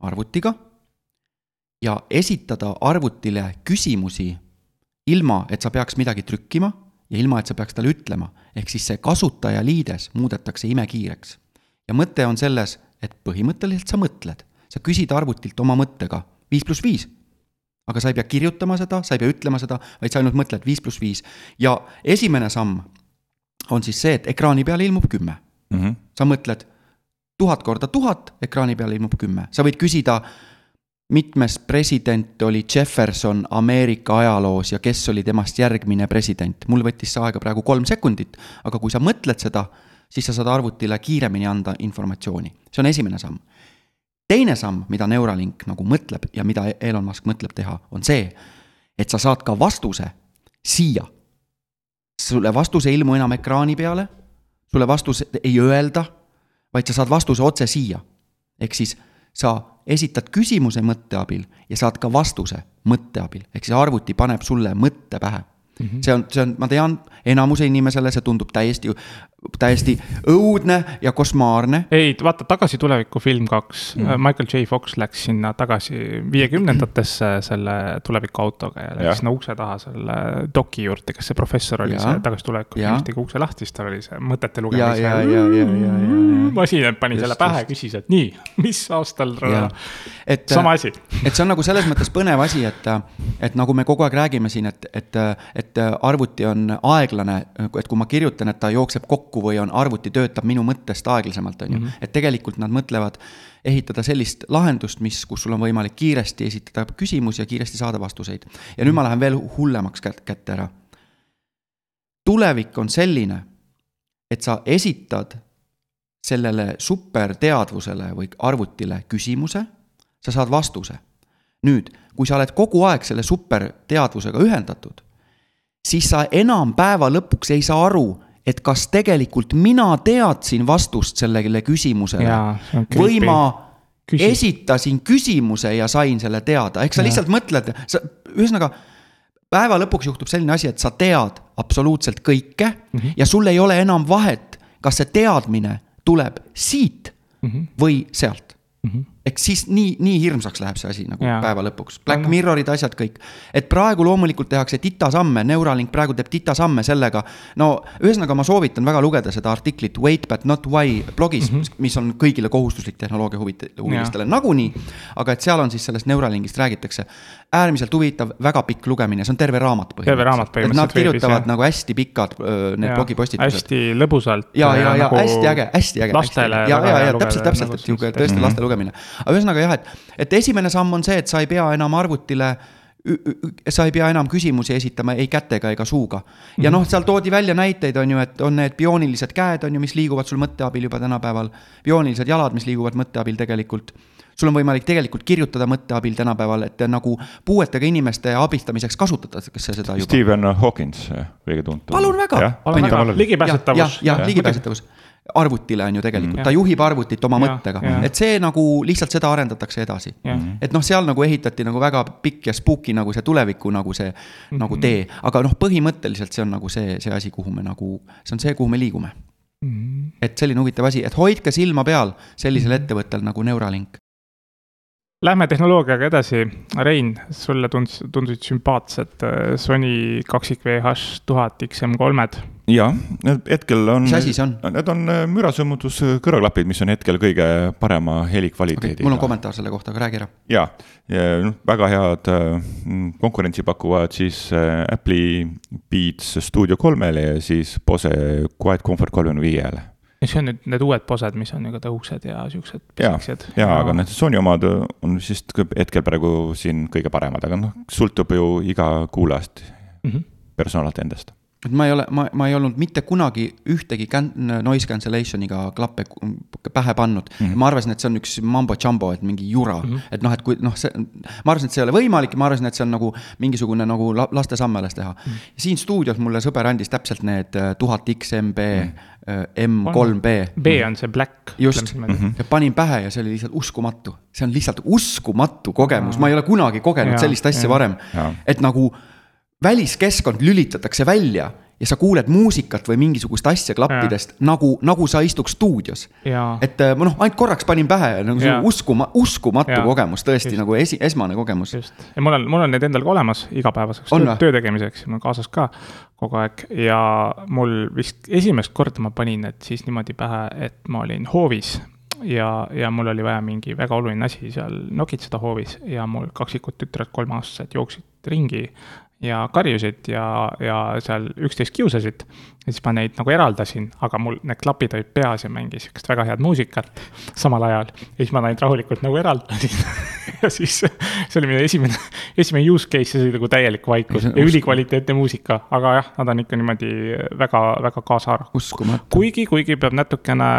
arvutiga ja esitada arvutile küsimusi ilma, et sa peaks midagi trükkima ja ilma, et sa peaks talle ütlema. ehk siis see kasutajaliides muudetakse imekiireks. ja mõte on selles, et põhimõtteliselt sa mõtled, sa küsid arvutilt oma mõttega viis pluss viis. aga sa ei pea kirjutama seda, sa ei pea ütlema seda, vaid sa ainult mõtled viis pluss viis ja esimene samm on siis see, et ekraani peale ilmub kümme mm. -hmm. sa mõtled tuhat korda tuhat, ekraani peal ilmub kümme, sa võid küsida, mitmes president oli Jefferson Ameerika ajaloos ja kes oli temast järgmine president. mul võttis see aega praegu kolm sekundit, aga kui sa mõtled seda, siis sa saad arvutile kiiremini anda informatsiooni, see on esimene samm. teine samm, mida Neuralink nagu mõtleb ja mida Elon Musk mõtleb teha, on see, et sa saad ka vastuse siia. sulle vastus ei ilmu enam ekraani peale, sulle vastus ei öelda vaid sa saad vastuse otse siia. ehk siis sa esitad küsimuse mõtte abil ja saad ka vastuse mõtte abil, ehk siis arvuti paneb sulle mõtte pähe mm. -hmm. see on, see on, ma tean, enamuse inimesele see tundub täiesti, täiesti õudne ja košmaarne. ei, vaata Tagasi tulevikku film kaks mm., Michael J Fox läks sinna tagasi viiekümnendatesse selle tulevikuautoga ja läks Jah. sinna ukse taha selle doki juurde, kes see professor oli, see Tagasi tuleviku Jaa. filmis tegi ukse lahti, siis tal oli see mõtete ja, lugemise ja, ja, ja, ja, ja, masin pani Just, selle pähe, küsis, et nii, mis aastal ja. et, sama asi. et see on nagu selles mõttes põnev asi, et, et nagu me kogu aeg räägime siin, et, et, et arvuti on aeglane, et kui ma kirjutan, et ta jookseb kokku või on, arvuti töötab minu mõttest aeglasemalt, on ju, et tegelikult nad mõtlevad ehitada sellist lahendust, mis, kus sul on võimalik kiiresti esitada küsimusi ja kiiresti saada vastuseid. ja nüüd ma lähen veel hullemaks kät- kätte ära. tulevik on selline, et sa esitad sellele superteadvusele või arvutile küsimuse, sa saad vastuse. nüüd, kui sa oled kogu aeg selle superteadvusega ühendatud, siis sa enam päeva lõpuks ei saa aru, et kas tegelikult mina teadsin vastust sellele küsimusele Jaa, või ma Küsi- esitasin küsimuse ja sain selle teada, ehk sa lihtsalt mõtled, sa, ühesõnaga päeva lõpuks juhtub selline asi, et sa tead absoluutselt kõike mm -hmm. ja sul ei ole enam vahet, kas see teadmine tuleb siit mm -hmm. või sealt mm. -hmm. Ehk siis nii, nii hirmsaks läheb see asi nagu ja. päeva lõpuks, Black Mirrorid, asjad kõik. et praegu loomulikult tehakse titasamme, Neuralink praegu teeb titasamme sellega. no ühesõnaga, ma soovitan väga lugeda seda artiklit Wait but not why blogis mm, -hmm. mis on kõigile kohustuslik tehnoloogia huvit-, huvilistele nagunii. aga et seal on siis sellest Neuralinkist räägitakse. äärmiselt huvitav, väga pikk lugemine, see on terve raamat Terve raamat et nad põhimõtteliselt veebis, kirjutavad jah. nagu hästi pikad öö, need blogipostitused. hästi lõbusalt. ja, ja, ja hästi äge, hästi äge. lastele ja, ja, ja täpselt, täpselt, nagu et sihuke tõesti laste lugemine. Aga ühesõnaga jah, et, et esimene samm on see, et sa ei pea enam arvutile sa ei pea enam küsimusi esitama ei kätega ega suuga. ja noh, seal toodi välja näiteid, on ju, et on need bioonilised käed, on ju, mis liiguvad sul mõtte abil juba tänapäeval. bioonilised jalad, mis liiguvad mõtte abil tegelikult. sul on võimalik tegelikult kirjutada mõtte abil tänapäeval, et nagu puuetega inimeste abistamiseks kasutatakse seda juba. Stephen Hawkins, kõige tuntum. palun väga. Palun väga. ligipääsetavus. jah, ligipääsetavus arvutile on ju tegelikult Mm. ta juhib arvutit oma Ja, mõttega et see nagu lihtsalt seda arendatakse edasi Jah.. et noh, seal nagu ehitati nagu väga pikk ja spooky nagu see tuleviku nagu see mm -hmm. nagu tee, aga noh, põhimõtteliselt see on nagu see, see asi, kuhu me nagu, see on see, kuhu me liigume mm. -hmm. et selline huvitav asi, et hoidke silma peal sellisel ettevõttel nagu Neuralink. Lähme tehnoloogiaga edasi, Rein, sulle tundus, tundusid sümpaatsed äh, Sony kaksik VH tuhat XM3-d. jah, hetkel on. Mis asi see on? Need on äh, mürasummutus kõrvaklapid, mis on hetkel kõige parema Okay, helikvaliteediga mul on kommentaar selle kohta, aga räägi ära. ja, ja noh, väga head äh, konkurentsi pakuvad siis äh, Apple'i Beats Studio kolmele ja siis Bose Quiet Comfort kolmekümne viiele. ja see on nüüd need uued posed, mis on ju ka tõhusad ja siuksed ja, pisikesed. ja aga need Sony omad on vist hetkel praegu siin kõige paremad, aga noh, sõltub ju iga kuulajast mm -hmm. personaalselt endast et ma ei ole, ma, ma ei olnud mitte kunagi ühtegi can-, noise cancellation'iga klappe pähe pannud mm. -hmm. ma arvasin, et see on üks mambo jumbo, et mingi jura mm, -hmm. et noh, et kui noh, see, ma arvasin, et see ei ole võimalik ja ma arvasin, et see on nagu mingisugune nagu laste sammelas teha mm. -hmm. siin stuudios mulle sõber andis täpselt need äh, tuhat XMB mm. -hmm. M3B. B on see black. just, ja panin pähe ja see oli lihtsalt uskumatu, see on lihtsalt uskumatu kogemus, ma ei ole kunagi kogenud ja, sellist asja ja. varem, et nagu väliskeskkond lülitatakse välja ja sa kuuled muusikat või mingisugust asja klappidest ja. nagu, nagu sa istuks stuudios. et äh, ma noh, ainult korraks panin pähe nagu ja. uskuma, uskumatu ja. kogemus, tõesti just. nagu esi, esmane kogemus. just, ja mul on, mul on need endal ka olemas igapäevaseks töö, töö tegemiseks, mul on kaasas ka kogu aeg ja mul vist esimest korda ma panin need siis niimoodi pähe, et ma olin hoovis ja, ja mul oli vaja mingi väga oluline asi seal nokitseda hoovis ja mul kaksikud tütred, kolmeaastased, jooksid ringi ja karjusid ja, ja seal üksteist kiusasid. ja siis ma neid nagu eraldasin, aga mul need klapid olid peas ja mängis sihukest väga head muusikat samal ajal. ja siis ma neid rahulikult nagu eraldasin ja siis see oli minu esimene, esimene use case ja see oli nagu täielik vaikus ja ülikvaliteetne muusika, aga jah, nad on ikka niimoodi väga, väga kaasaarv. kuigi, kuigi peab natukene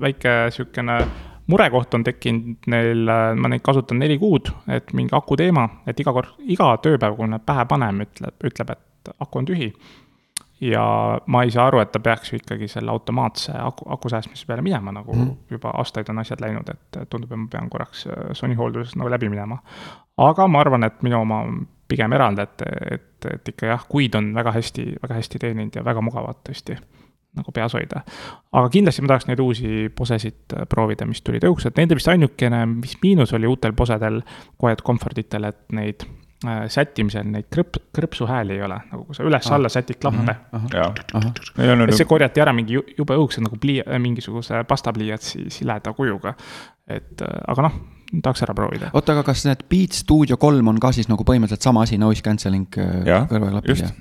väike sihukene murekoht on tekkinud neil, ma neid kasutan neli kuud, et mingi aku teema, et iga kord, iga tööpäev, kui nad pähe paneme, ütleb, ütleb, et aku on tühi. ja ma ei saa aru, et ta peaks ju ikkagi selle automaatse aku, aku säästmise peale minema, nagu mm. juba aastaid on asjad läinud, et tundub, et ma pean korraks äh, Sony hooldusest nagu läbi minema. aga ma arvan, et minu oma pigem erand, et, et, et ikka jah, kuid on väga hästi, väga hästi teeninud ja väga mugavad tõesti nagu peas hoida. aga kindlasti ma tahaks neid uusi posesid äh, proovida, mis tulid õhusad, nende vist ainukene, mis miinus oli uutel posedel, Quiet Comfortitel, et neid äh, sättimisel neid krõp-, krõpsuhääli ei ole, nagu kui sa üles-alla sätid klappe. see korjati ära mingi jube õhukese nagu plia-, mingisuguse pastapliiatsi sileda kujuga. et äh, aga noh tahaks ära proovida. oota, aga kas need Beat Studio kolm on ka siis nagu põhimõtteliselt sama asi, noise cancelling kõrvaklapid? just,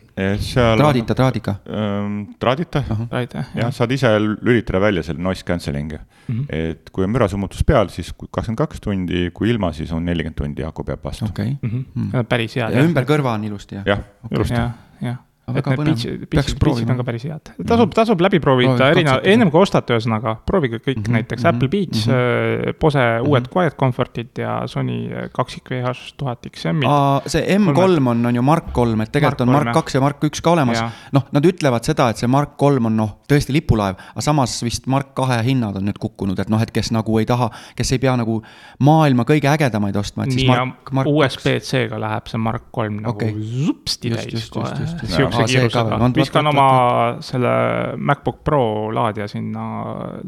seal traadita, traadiga ähm,? traadita uh, -huh. traadita, jah, saad ise lülitada välja selle noise cancelling'i mm. -hmm. et kui on mürasummutus peal, siis kakskümmend kaks tundi, kui ilma, siis on nelikümmend tundi aku peab vastu. okei mm -hmm. päris hea. ja ümber kõrva on ilusti, jah? jah okay., ilusti. jah et need pitch'id, pitch'id, pitch'id on ka päris head. tasub, tasub läbi proovida. Erinev, ennem kui ostate, ühesõnaga, proovige kõik mm -hmm, näiteks mm -hmm, Apple Beats mm, -hmm. Bose mm -hmm. uued Quiet Comfortid ja Sony kaksik VH tuhat XM-id. see M3 on, on ju Mark kolm, et tegelikult Mark on Mark kaks ja Mark üks ka olemas. noh, nad ütlevad seda, et see Mark kolm on noh, tõesti lipulaev, aga samas vist Mark kahe hinnad on nüüd kukkunud, et noh, et kes nagu ei taha, kes ei pea nagu maailma kõige ägedamaid ostma, et siis Nii, Mark, Mark USB-C-ga läheb see Mark kolm nagu okay. zupsti täis kohe sihukese kiirusega, viskan oma selle MacBook Pro laadija sinna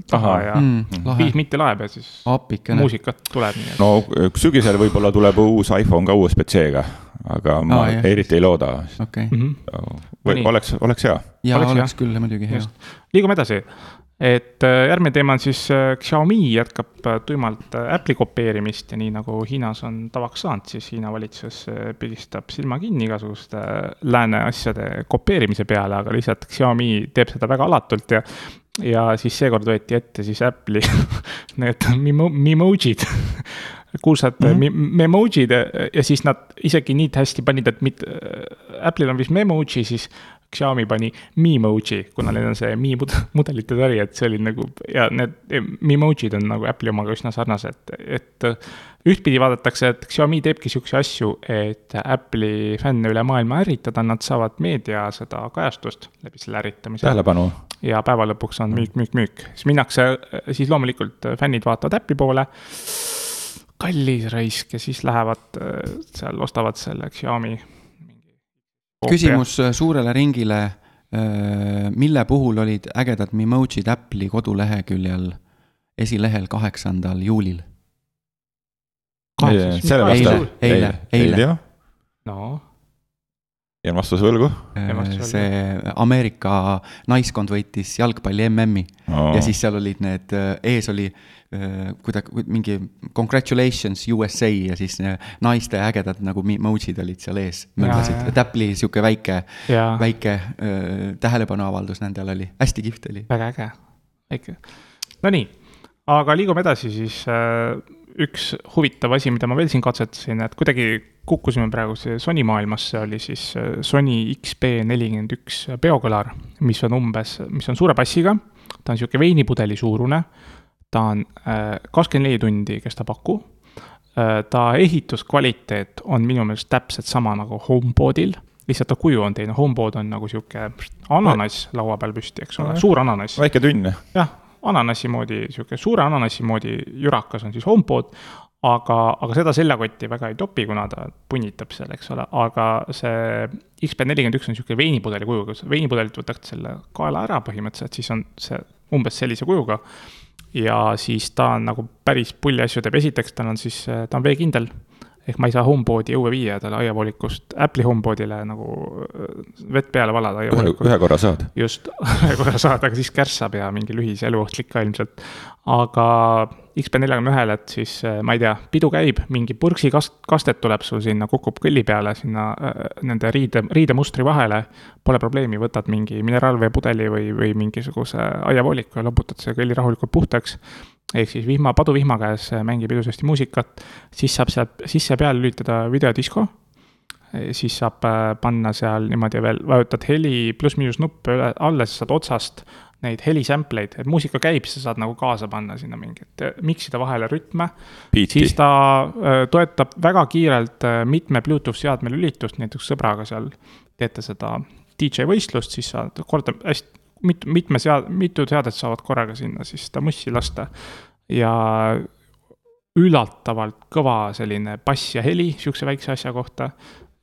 taha Aha. ja mm, viis minti laeb ja siis Appikene. muusikat tuleb. no sügisel võib-olla tuleb uus iPhone ka USB-C-ga, aga ma ah, eriti ei looda okay.. Mm -hmm. või oleks, oleks hea. ja oleks, oleks küll muidugi hea. liigume edasi et äh, järgmine teema on siis äh, Xiaomi jätkab äh, tuimalt Apple'i kopeerimist ja nii nagu Hiinas on tavaks saanud, siis Hiina valitsus pigistab silma kinni igasuguste lääne asjade kopeerimise peale, aga lihtsalt Xiaomi teeb seda väga alatult ja ja siis seekord võeti ette siis Apple'i need mimo-, Mimojid kuulsad mm -hmm. memojid ja siis nad isegi nii hästi panid, et mitte, Apple'il on vist memoji, siis Xiaomi pani Memoji, kuna neil on see Mi mudelite sari, et see oli nagu ja need Memojid on nagu Apple'i omaga üsna sarnased, et ühtpidi vaadatakse, et Xiaomi teebki siukseid asju, et Apple'i fänne üle maailma ärritada, nad saavad meedia seda kajastust läbi selle ärritamise. tähelepanu. ja päeva lõpuks on müük, müük, müük, siis minnakse, siis loomulikult fännid vaatavad Apple'i poole kallis raisk ja siis lähevad seal, ostavad selle Xiaomi küsimus äh, suurele ringile. Äh, mille puhul olid ägedad Memojid Apple'i koduleheküljel esilehel kaheksandal juulil? eile, eile, eile. no jään vastuse võlgu. Äh, see Ameerika naiskond võitis jalgpalli MM-i oh. ja siis seal olid need, ees oli Äh, kuidagi mingi congratulations USA ja siis äh, naiste ägedad nagu emotsid olid seal ees. möllasid, Apple'i sihuke väike, väike äh, tähelepanuavaldus nendel oli, hästi kihvt oli. väga äge, väike. Nonii, aga liigume edasi siis äh, üks huvitav asi, mida ma veel siin katsetasin, et kuidagi kukkusime praegu see Sony maailmasse, oli siis äh, Sony XB41 biokõlar, mis on umbes, mis on suure passiga, ta on niisugune veinipudeli suurune, ta on äh, kakskümmend neli tundi kestab aku, ta ehituskvaliteet on minu meelest täpselt sama nagu HomePodil, lihtsalt ta kuju on teine, HomePod on nagu niisugune ananass laua peal püsti, eks ole, suur ananass. väike tünn. jah. Ananassi moodi, niisugune suure ananassi moodi jürakas on siis HomePod, aga, aga seda seljakotti väga ei topi, kuna ta punnitab seal, eks ole, aga see XP41 on niisugune veinipudeli kujuga, veinipudelilt võtad selle kaela ära põhimõtteliselt, siis on see umbes sellise kujuga. ja siis ta on nagu päris pulli asju teeb, esiteks tal on siis, ta on veekindel ehk ma ei saa HomePodi õue viia talle aiavoolikust Apple'i HomePodile nagu äh, vett peale valada aiavoolikust. ühe korra saad. just, ühe korra saad, aga siis kärssab ja mingi lühis eluohtlik ka ilmselt. aga XP41-l, et siis äh, ma ei tea, pidu käib, mingi purksi kast-, kastet tuleb sul sinna, kukub kõlli peale sinna äh, nende riide, riidemustri vahele. Pole probleemi, võtad mingi mineraalveepudeli või, või mingisuguse aiavooliku ja loputad selle kõlli rahulikult puhtaks ehk siis vihma, paduvihma käes mängib ilusasti muusikat, siis saab sealt sisse peale lülitada videodisko, siis saab äh, panna seal niimoodi veel, vajutad heli pluss-miinus nuppe üle, alla, siis saad otsast neid helisample eid, et muusika käib, sa saad nagu kaasa panna sinna mingit, mix ida vahele rütme. siis ta äh, toetab väga kiirelt äh, mitme Bluetooth seadme lülitust, näiteks sõbraga seal teete seda DJ võistlust, siis saad korda hästi mit-, mitme sead-, mitu seadet saavad korraga sinna siis seda mussi lasta. ja üllatavalt kõva selline bass ja heli sihukese väikse asja kohta.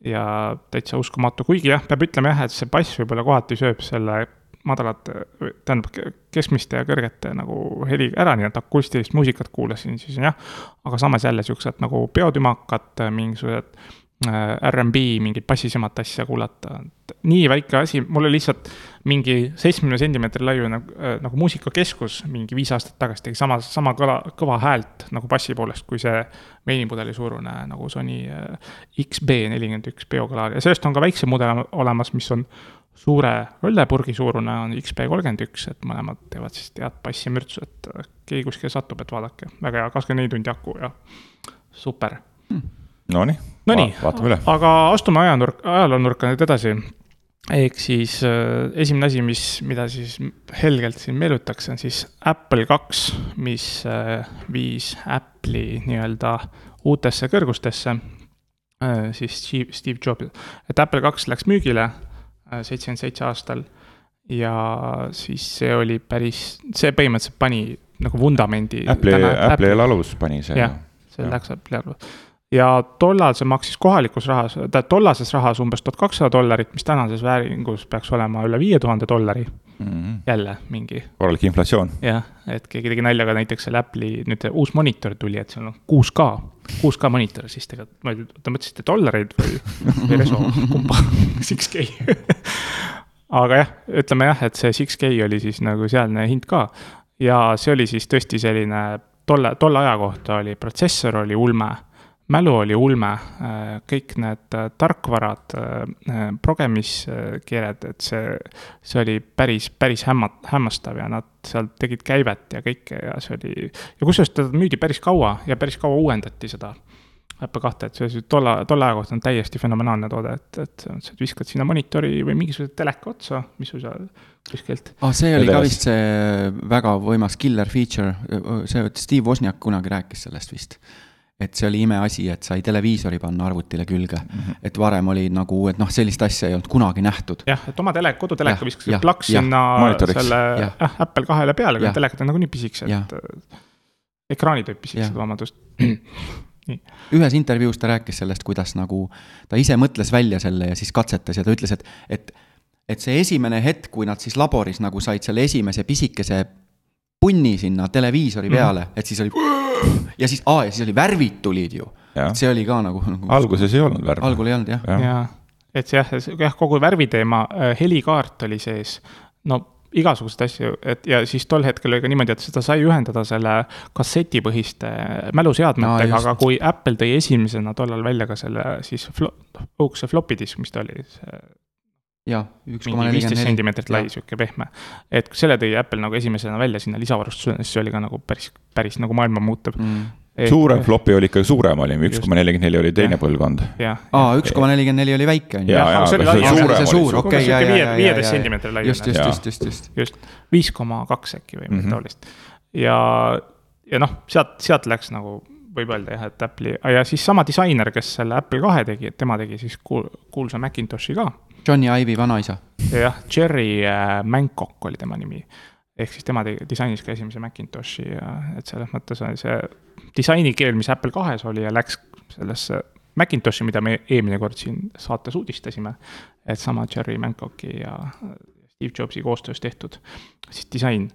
ja täitsa uskumatu, kuigi jah, peab ütlema jah, et see bass võib-olla kohati sööb selle madalate, tähendab keskmiste ja kõrgete nagu heli ära, nii et akustilist muusikat kuulasin, siis jah. aga samas jälle siuksed nagu peotümakad, mingisugused RMB mingit bassisemat asja kuulata, et nii väike asi, mul oli lihtsalt mingi seitsmekümne sentimeetri laiune nagu, äh, nagu muusikakeskus mingi viis aastat tagasi tegi sama, sama kõla, kõva häält nagu bassi poolest, kui see veinipudeli suurune nagu Sony äh, XB41 biokõlar ja sellest on ka väiksem mudel olemas, mis on suure õllepurgi suurune on XB31, et mõlemad teevad siis head bassi ja mürtsu, et keegi kuskile satub, et vaadake, väga hea, kakskümmend neli tundi aku ja super. Hmm Nonii Nonii, aga astume ajanurk, ajaloonurka nüüd edasi. ehk siis äh, esimene asi, mis, mida siis helgelt siin meenutaks, on siis Apple kaks, mis äh, viis Apple'i nii-öelda uutesse kõrgustesse äh,. siis Steve, Steve Jobs, et Apple kaks läks müügile äh, seitsekümmend seitse aastal ja siis see oli päris, see põhimõtteliselt pani nagu vundamendi. Apple'i, Apple'i alus pani see. jah, see läks Apple'i alus ja tollal see maksis kohalikus rahas, tähendab tollases rahas umbes tuhat kakssada dollarit, mis tänases vääringus peaks olema üle viie tuhande dollari mm. -hmm. jälle mingi. korralik inflatsioon. jah, et keegi tegi nalja ka näiteks selle Apple'i nüüd uus monitor tuli, et seal on 6K, 6K monitor, siis tegelikult ma ei tea, te mõtlesite dollareid või, või reso, kumba 6K aga jah, ütleme jah, et see 6K oli siis nagu sealne hind ka ja see oli siis tõesti selline tolle, tolle aja kohta oli, protsessor oli ulme mälu oli ulme, äh, kõik need äh, tarkvarad, äh, progemiskeeled, et see, see oli päris, päris hämma-, hämmastav ja nad seal tegid käivet ja kõike ja see oli, ja kusjuures teda müüdi päris kaua ja päris kaua uuendati seda Apple kahte, et see tolle, tolle aja kohta on täiesti fenomenaalne toode, et, et sa viskad sinna monitori või mingisuguse teleka otsa, mis sul seal kuskilt. aa, ah, see oli ka vist see väga võimas killer feature, see Steve Wozniak kunagi rääkis sellest vist et see oli imeasi, et sai televiisori panna arvutile külge mm. -hmm. et varem oli nagu, et noh, sellist asja ei olnud kunagi nähtud. jah, et oma tele, koduteleka viskasid plaks sinna Monitoriks. selle äh, Apple kahele peale, aga telekad on nagunii pisikesed. Ekraanid olid pisikesed, vabandust nii. ühes intervjuus ta rääkis sellest, kuidas nagu ta ise mõtles välja selle ja siis katsetas ja ta ütles, et, et, et see esimene hetk, kui nad siis laboris nagu said selle esimese pisikese punni sinna televiisori mhm. peale mm, -hmm. et siis oli ja siis, aa, ja siis oli värvid tulid ju. see oli ka nagu, nagu. alguses ei olnud värve. algul ei olnud jah ja.. jaa, et see jah, jah, kogu värviteema, äh, helikaart oli sees, no igasuguseid asju, et ja siis tol hetkel oli ka niimoodi, et seda sai ühendada selle kassetipõhiste mäluseadmetega no,, aga kui Apple tõi esimesena tollal välja ka selle siis flo-, õhukese floppy disk, mis ta oli, see jah, üks koma viisteist nelikümmend neli. sentimeetrit lai, sihuke pehme. et selle tõi Apple nagu esimesena välja sinna lisavarustusena, siis see oli ka nagu päris, päris nagu maailma muutev. Mm. suurem flopi oli ikka suurem oli, üks koma nelikümmend neli oli teine põlvkond. aa, üks koma nelikümmend neli oli väike, on ju? Jaa, jaa, see suur, okei, ja, ja, ja, ja, viieteist ja, sentimeetri lai. just, just, Jaa. just, just, just. just, viis koma kaks äkki või midagi Mhm. taolist. ja, ja noh, sealt, sealt läks nagu võib öelda jah, et Apple'i, ja siis sama disainer, kes selle Apple kahe tegi, et tema tegi siis kuul-, kuulsa Macintoshi ka. Johnny Ive'i vanaisa. jah, Jerry äh, Mancock oli tema nimi. ehk siis tema tegi, disainis ka esimese Macintoshi ja et selles mõttes oli see disainikeel, mis Apple kahes oli ja läks sellesse Macintoshi, mida me eelmine kord siin saates uudistasime. et sama Jerry Mancocki ja Steve Jobsi koostöös tehtud siis disain.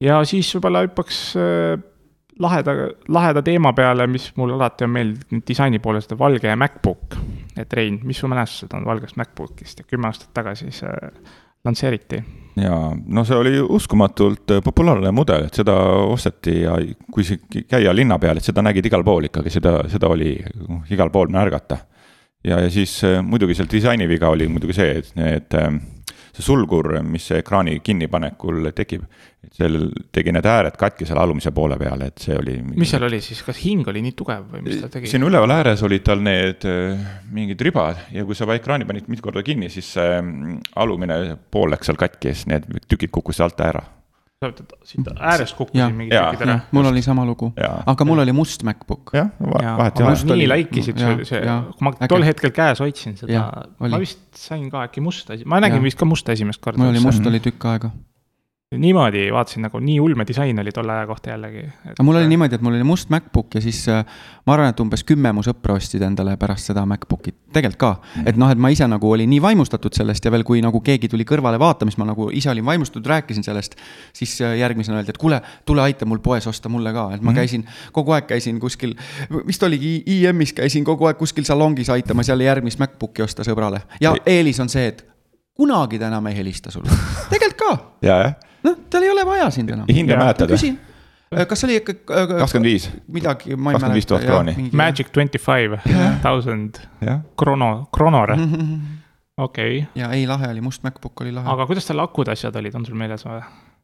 ja siis võib-olla hüppaks äh, laheda, laheda teema peale, mis mulle alati on meeldinud disaini poolest, valge MacBook. et Rein, mis su mälestused on valgest MacBookist ja kümme aastat tagasi see lansseeriti? ja no see oli uskumatult äh, populaarne mudel, et seda osteti ja kui käia linna peal, et seda nägid igal pool ikkagi, seda, seda oli noh, igal pool märgata. ja, ja siis äh, muidugi seal disaini viga oli muidugi see, et need, see sulgur, mis ekraani kinnipanekul tekib, et seal tegi need ääred katki selle alumise poole peal, et see oli. mis seal oli siis, kas hing oli nii tugev või mis ta tegi? siin üleval ääres olid tal need äh, mingid ribad ja kui sa ekraani panid mitu korda kinni, siis see mm, alumine pool läks seal katki ja siis need tükid kukkusid alt ära. Siit äärest Jaa. kukkusid mingid Jaa. tükid ära. mul oli sama lugu, aga mul oli must MacBook. jah, vahet ei aga ole. nii oli- läikisid, see see kui ma tol hetkel käes hoidsin seda ma vist sain ka äkki musta, ma nägin Jaa. vist ka musta esimest korda. mul oli must oli tükk aega. Niimoodi vaatasin nagu nii ulme disain oli tolle aja kohta jällegi. aga mul oli niimoodi, et mul oli must MacBook ja siis äh, ma arvan, et umbes kümme mu sõpra ostsid endale pärast seda MacBooki, tegelikult ka. et noh, et ma ise nagu olin nii vaimustatud sellest ja veel, kui nagu keegi tuli kõrvale vaatama, siis ma nagu ise olin vaimustatud, rääkisin sellest. siis äh, järgmisena öeldi, et kuule, tule aita mul poes osta mulle ka, et ma käisin, kogu aeg käisin kuskil, vist oligi IM-is käisin kogu aeg kuskil salongis aitamas jälle järgmist MacBooki osta sõbrale. ja eelis on see, et kunagi ta enam ei helista sulle, tegelikult ka ja, jah, noh, tal ei ole vaja sind enam. hinda mäletad või? küsin, kas oli ikka. kakskümmend viis, midagi, ma ei 25 000 mäleta. krooni. Magic twenty five thousand krono, kronore, okei. ja ei, lahe oli, must MacBook oli lahe. aga kuidas tal akud asjad olid, on sul meeles või?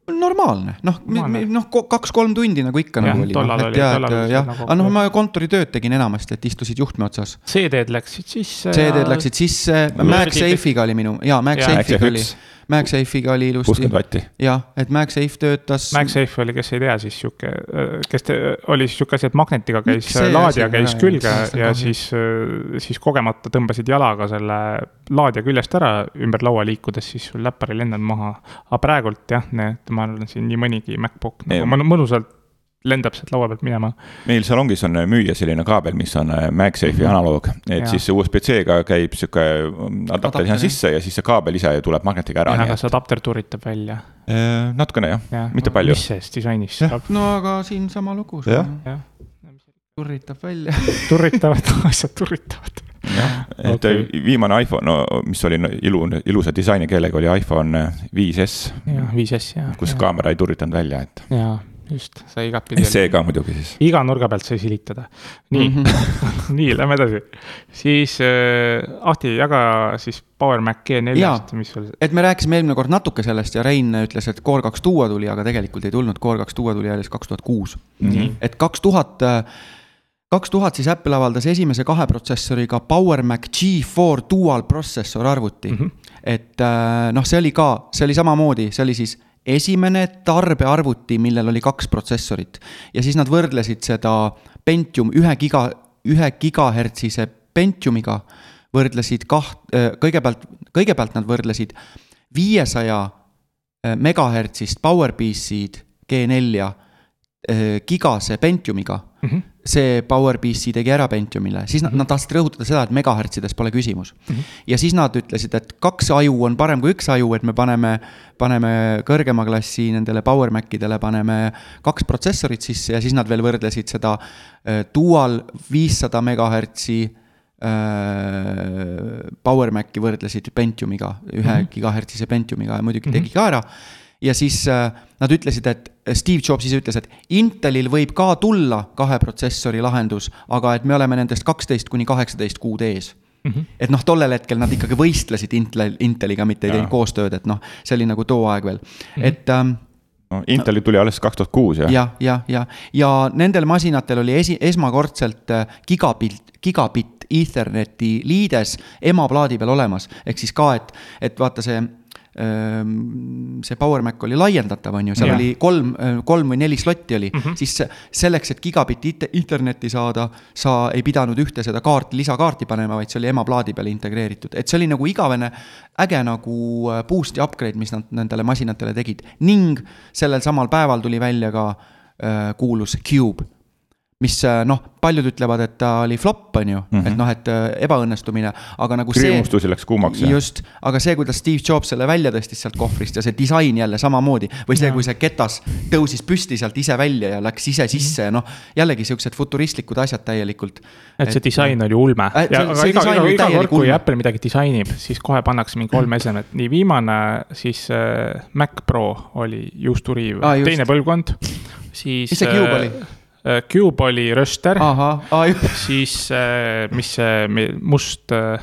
normaalne, noh, noh, kaks-kolm tundi nagu ikka Jah, nagu oli. tollal oli- jah tollal, oli jah, nagu- aga noh, ma kontoritööd tegin enamasti, et istusid juhtme otsas. CD-d läksid sisse. CD-d läksid sisse, MagSafe'iga oli minu, jaa, MagSafe'iga oli, MagSafe'iga oli ilusti kuuskümmend. vatti. jah, et MagSafe töötas. MagSafe oli, kes ei tea, siis sihuke, kes te, oli siis sihuke asi, et magnetiga käis laadija käis jaa, külge on ja siis, siis kogemata tõmbasid jalaga selle laadija küljest ära ümber laua liikudes, siis sul läppar ei lennanud maha. aga praegult jah, need, ma arvan, siin nii mõnigi MacBook nagu mõnusalt lendab sealt laua pealt minema. meil salongis on müüa selline kaabel, mis on äh, MagSafe'i analoog, et Jaa. siis USB-C-ga käib sihuke adapter sinna sisse ja siis see kaabel ise tuleb magnetiga ära, nii aga see adapter turitab välja. äh, natukene jah jah, mitte palju. mis sellest disainist Jah. saab, no aga siin sama lugu. Jah. jah, turritab välja. turritavad, asjad turritavad. jah, et okay. viimane iPhone, no mis oli ilu, ilusa disainikeel oli iPhone 5S, jah, 5S jah. kus kaamera ei turritanud välja, et jaa, just, sai igatpidi. see ka muidugi siis. iga nurga pealt sai silitada. nii mm, -hmm. nii, lähme edasi. siis äh, Ahti, jaga siis Power Mac G4-st, mis sul, et me rääkisime eelmine kord natuke sellest ja Rein ütles, et Core kaks tuua tuli, aga tegelikult ei tulnud, Core kaks tuua tuli alles kaks tuhat kuus. nii, et kaks tuhat, kaks tuhat siis Apple avaldas esimese kahe protsessoriga Power Mac G4 dual processor arvuti mm. Mhm. -hmm. et äh, noh, see oli ka, see oli samamoodi, see oli siis esimene tarbearvuti, millel oli kaks protsessorit ja siis nad võrdlesid seda Pentium ühe giga, ühe gigahertsise Pentiumiga, võrdlesid kaht, kõigepealt, kõigepealt nad võrdlesid viiesaja megahertsist PowerPC-d G4-ja gigase Pentiumiga mm. -hmm. See PowerPC tegi ära Pentiumile, siis nad, nad tahtsid rõhutada seda, et megahertsides pole küsimus mm. -hmm. ja siis nad ütlesid, et kaks aju on parem kui üks aju, et me paneme, paneme kõrgema klassi nendele Power Macidele paneme kaks protsessorit sisse ja siis nad veel võrdlesid seda äh, dual viissada megahertsi äh, Power Maci võrdlesid Pentiumiga, ühe mm -hmm. gigahertsise Pentiumiga ja muidugi tegi ka ära ja siis äh, nad ütlesid, et Steve Jobs ise ütles, et Intelil võib ka tulla kahe protsessori lahendus, aga et me oleme nendest kaksteist kuni kaheksateist kuud ees mm. -hmm. et noh, tollel hetkel nad ikkagi võistlesid Intel, Inteliga, mitte ei teinud koostööd, et noh, see oli nagu too aeg veel mm, -hmm. et ähm, no Inteli tuli alles kaks tuhat kuus jah? jah, jah, ja, ja nendel masinatel oli esi, esmakordselt äh, gigabitt, gigabitt Etherneti liides emaplaadi peal olemas. ehk siis ka, et, et vaata see see Power Mac oli laiendatav, on ju, seal Jah. oli kolm, kolm või neli slotti oli mm. -hmm. siis se- selleks, et gigabitti internetti saada, sa ei pidanud ühte seda kaarti, lisakaarti panema, vaid see oli emaplaadi peale integreeritud, et see oli nagu igavene äge nagu äh, boost ja upgrade, mis nad nendele masinatele tegid ning sellel samal päeval tuli välja ka äh, kuulus Cube mis äh, noh, paljud ütlevad, et ta oli flop, on ju mm, Mhm. -hmm. et noh, et äh, ebaõnnestumine, aga nagu see. rõõmustusi läks kuumaks just, aga see, kuidas Steve Jobs selle välja tõstis sealt kohvrist ja see disain jälle samamoodi või see, kui see ketas tõusis püsti sealt ise välja ja läks ise sisse ja noh, jällegi siuksed futuristlikud asjad täielikult. et see disain oli ulme Äh, aga see iga, iga, iga kord, kui ulme. Apple midagi disainib, siis kohe pannakse mingi kolm esemet, nii viimane, siis äh, Mac Pro oli juusturiiv ah,, just. teine põlvkond, siis. Mis see Cube oli? äh, Cube oli röster ah. siis äh, mis see must äh,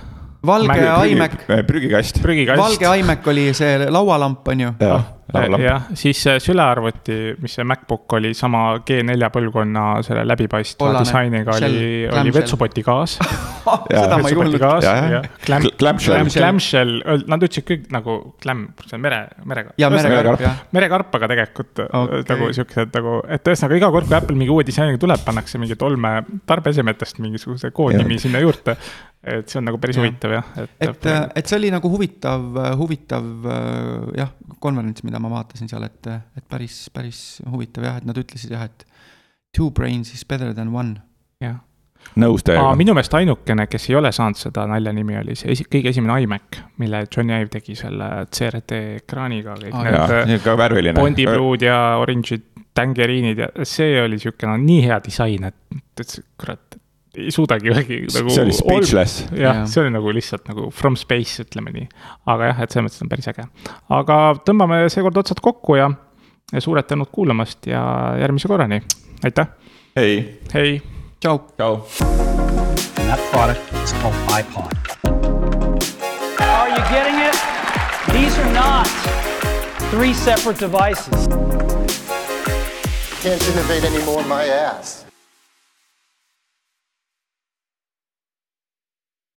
valge Mac- iMac, prügikast. valge iMac oli see laualamp, on ju. jah, laulamp. jah, siis see sülearvuti, mis see MacBook oli sama G4 põlvkonna selle läbipaistva Kollane. disainiga Shell, oli, oli vetsupoti gaas. seda ma ei kuulnud. ja clamshell. Clamshell, nad ütlesid kõik nagu clam, see on mere, merega. ja merekarp jah. merekarp, aga tegelikult Okei. okay. nagu siuksed nagu, et ühesõnaga iga kord, kui Apple mingi uue disainiga tuleb, pannakse mingi tolme tarbeesemetest mingisuguse koodnimi sinna juurde. et see on nagu päris Jah. huvitav jah, et, et, et see oli nagu huvitav, huvitav äh, jah, konverents, mida ma vaatasin seal, et, et päris, päris huvitav jah, et nad ütlesid jah, et two brains is better than one. jah. nõus täiega. minu meelest ainukene, kes ei ole saanud seda nalja nimi, oli see esi, kõige esimene iMac, mille Johnny Ive tegi selle CRT ekraaniga need ka värviline. Bondi Blue'd ja Orange'id, Tangerine'id ja see oli sihuke no nii hea disain, et, et kurat, ei suudagi ühegi nagu. see oli speechless. jah Jah., see oli nagu lihtsalt nagu from space, ütleme nii. aga jah, et selles mõttes on päris äge. aga tõmbame seekord otsad kokku ja, ja suured tänud kuulamast ja järgmise korrani. aitäh, ei, hei tšau. tšau. And that product is called iPod. Are you getting it? These are not three separate devices. Can't innovate anymore, my ass.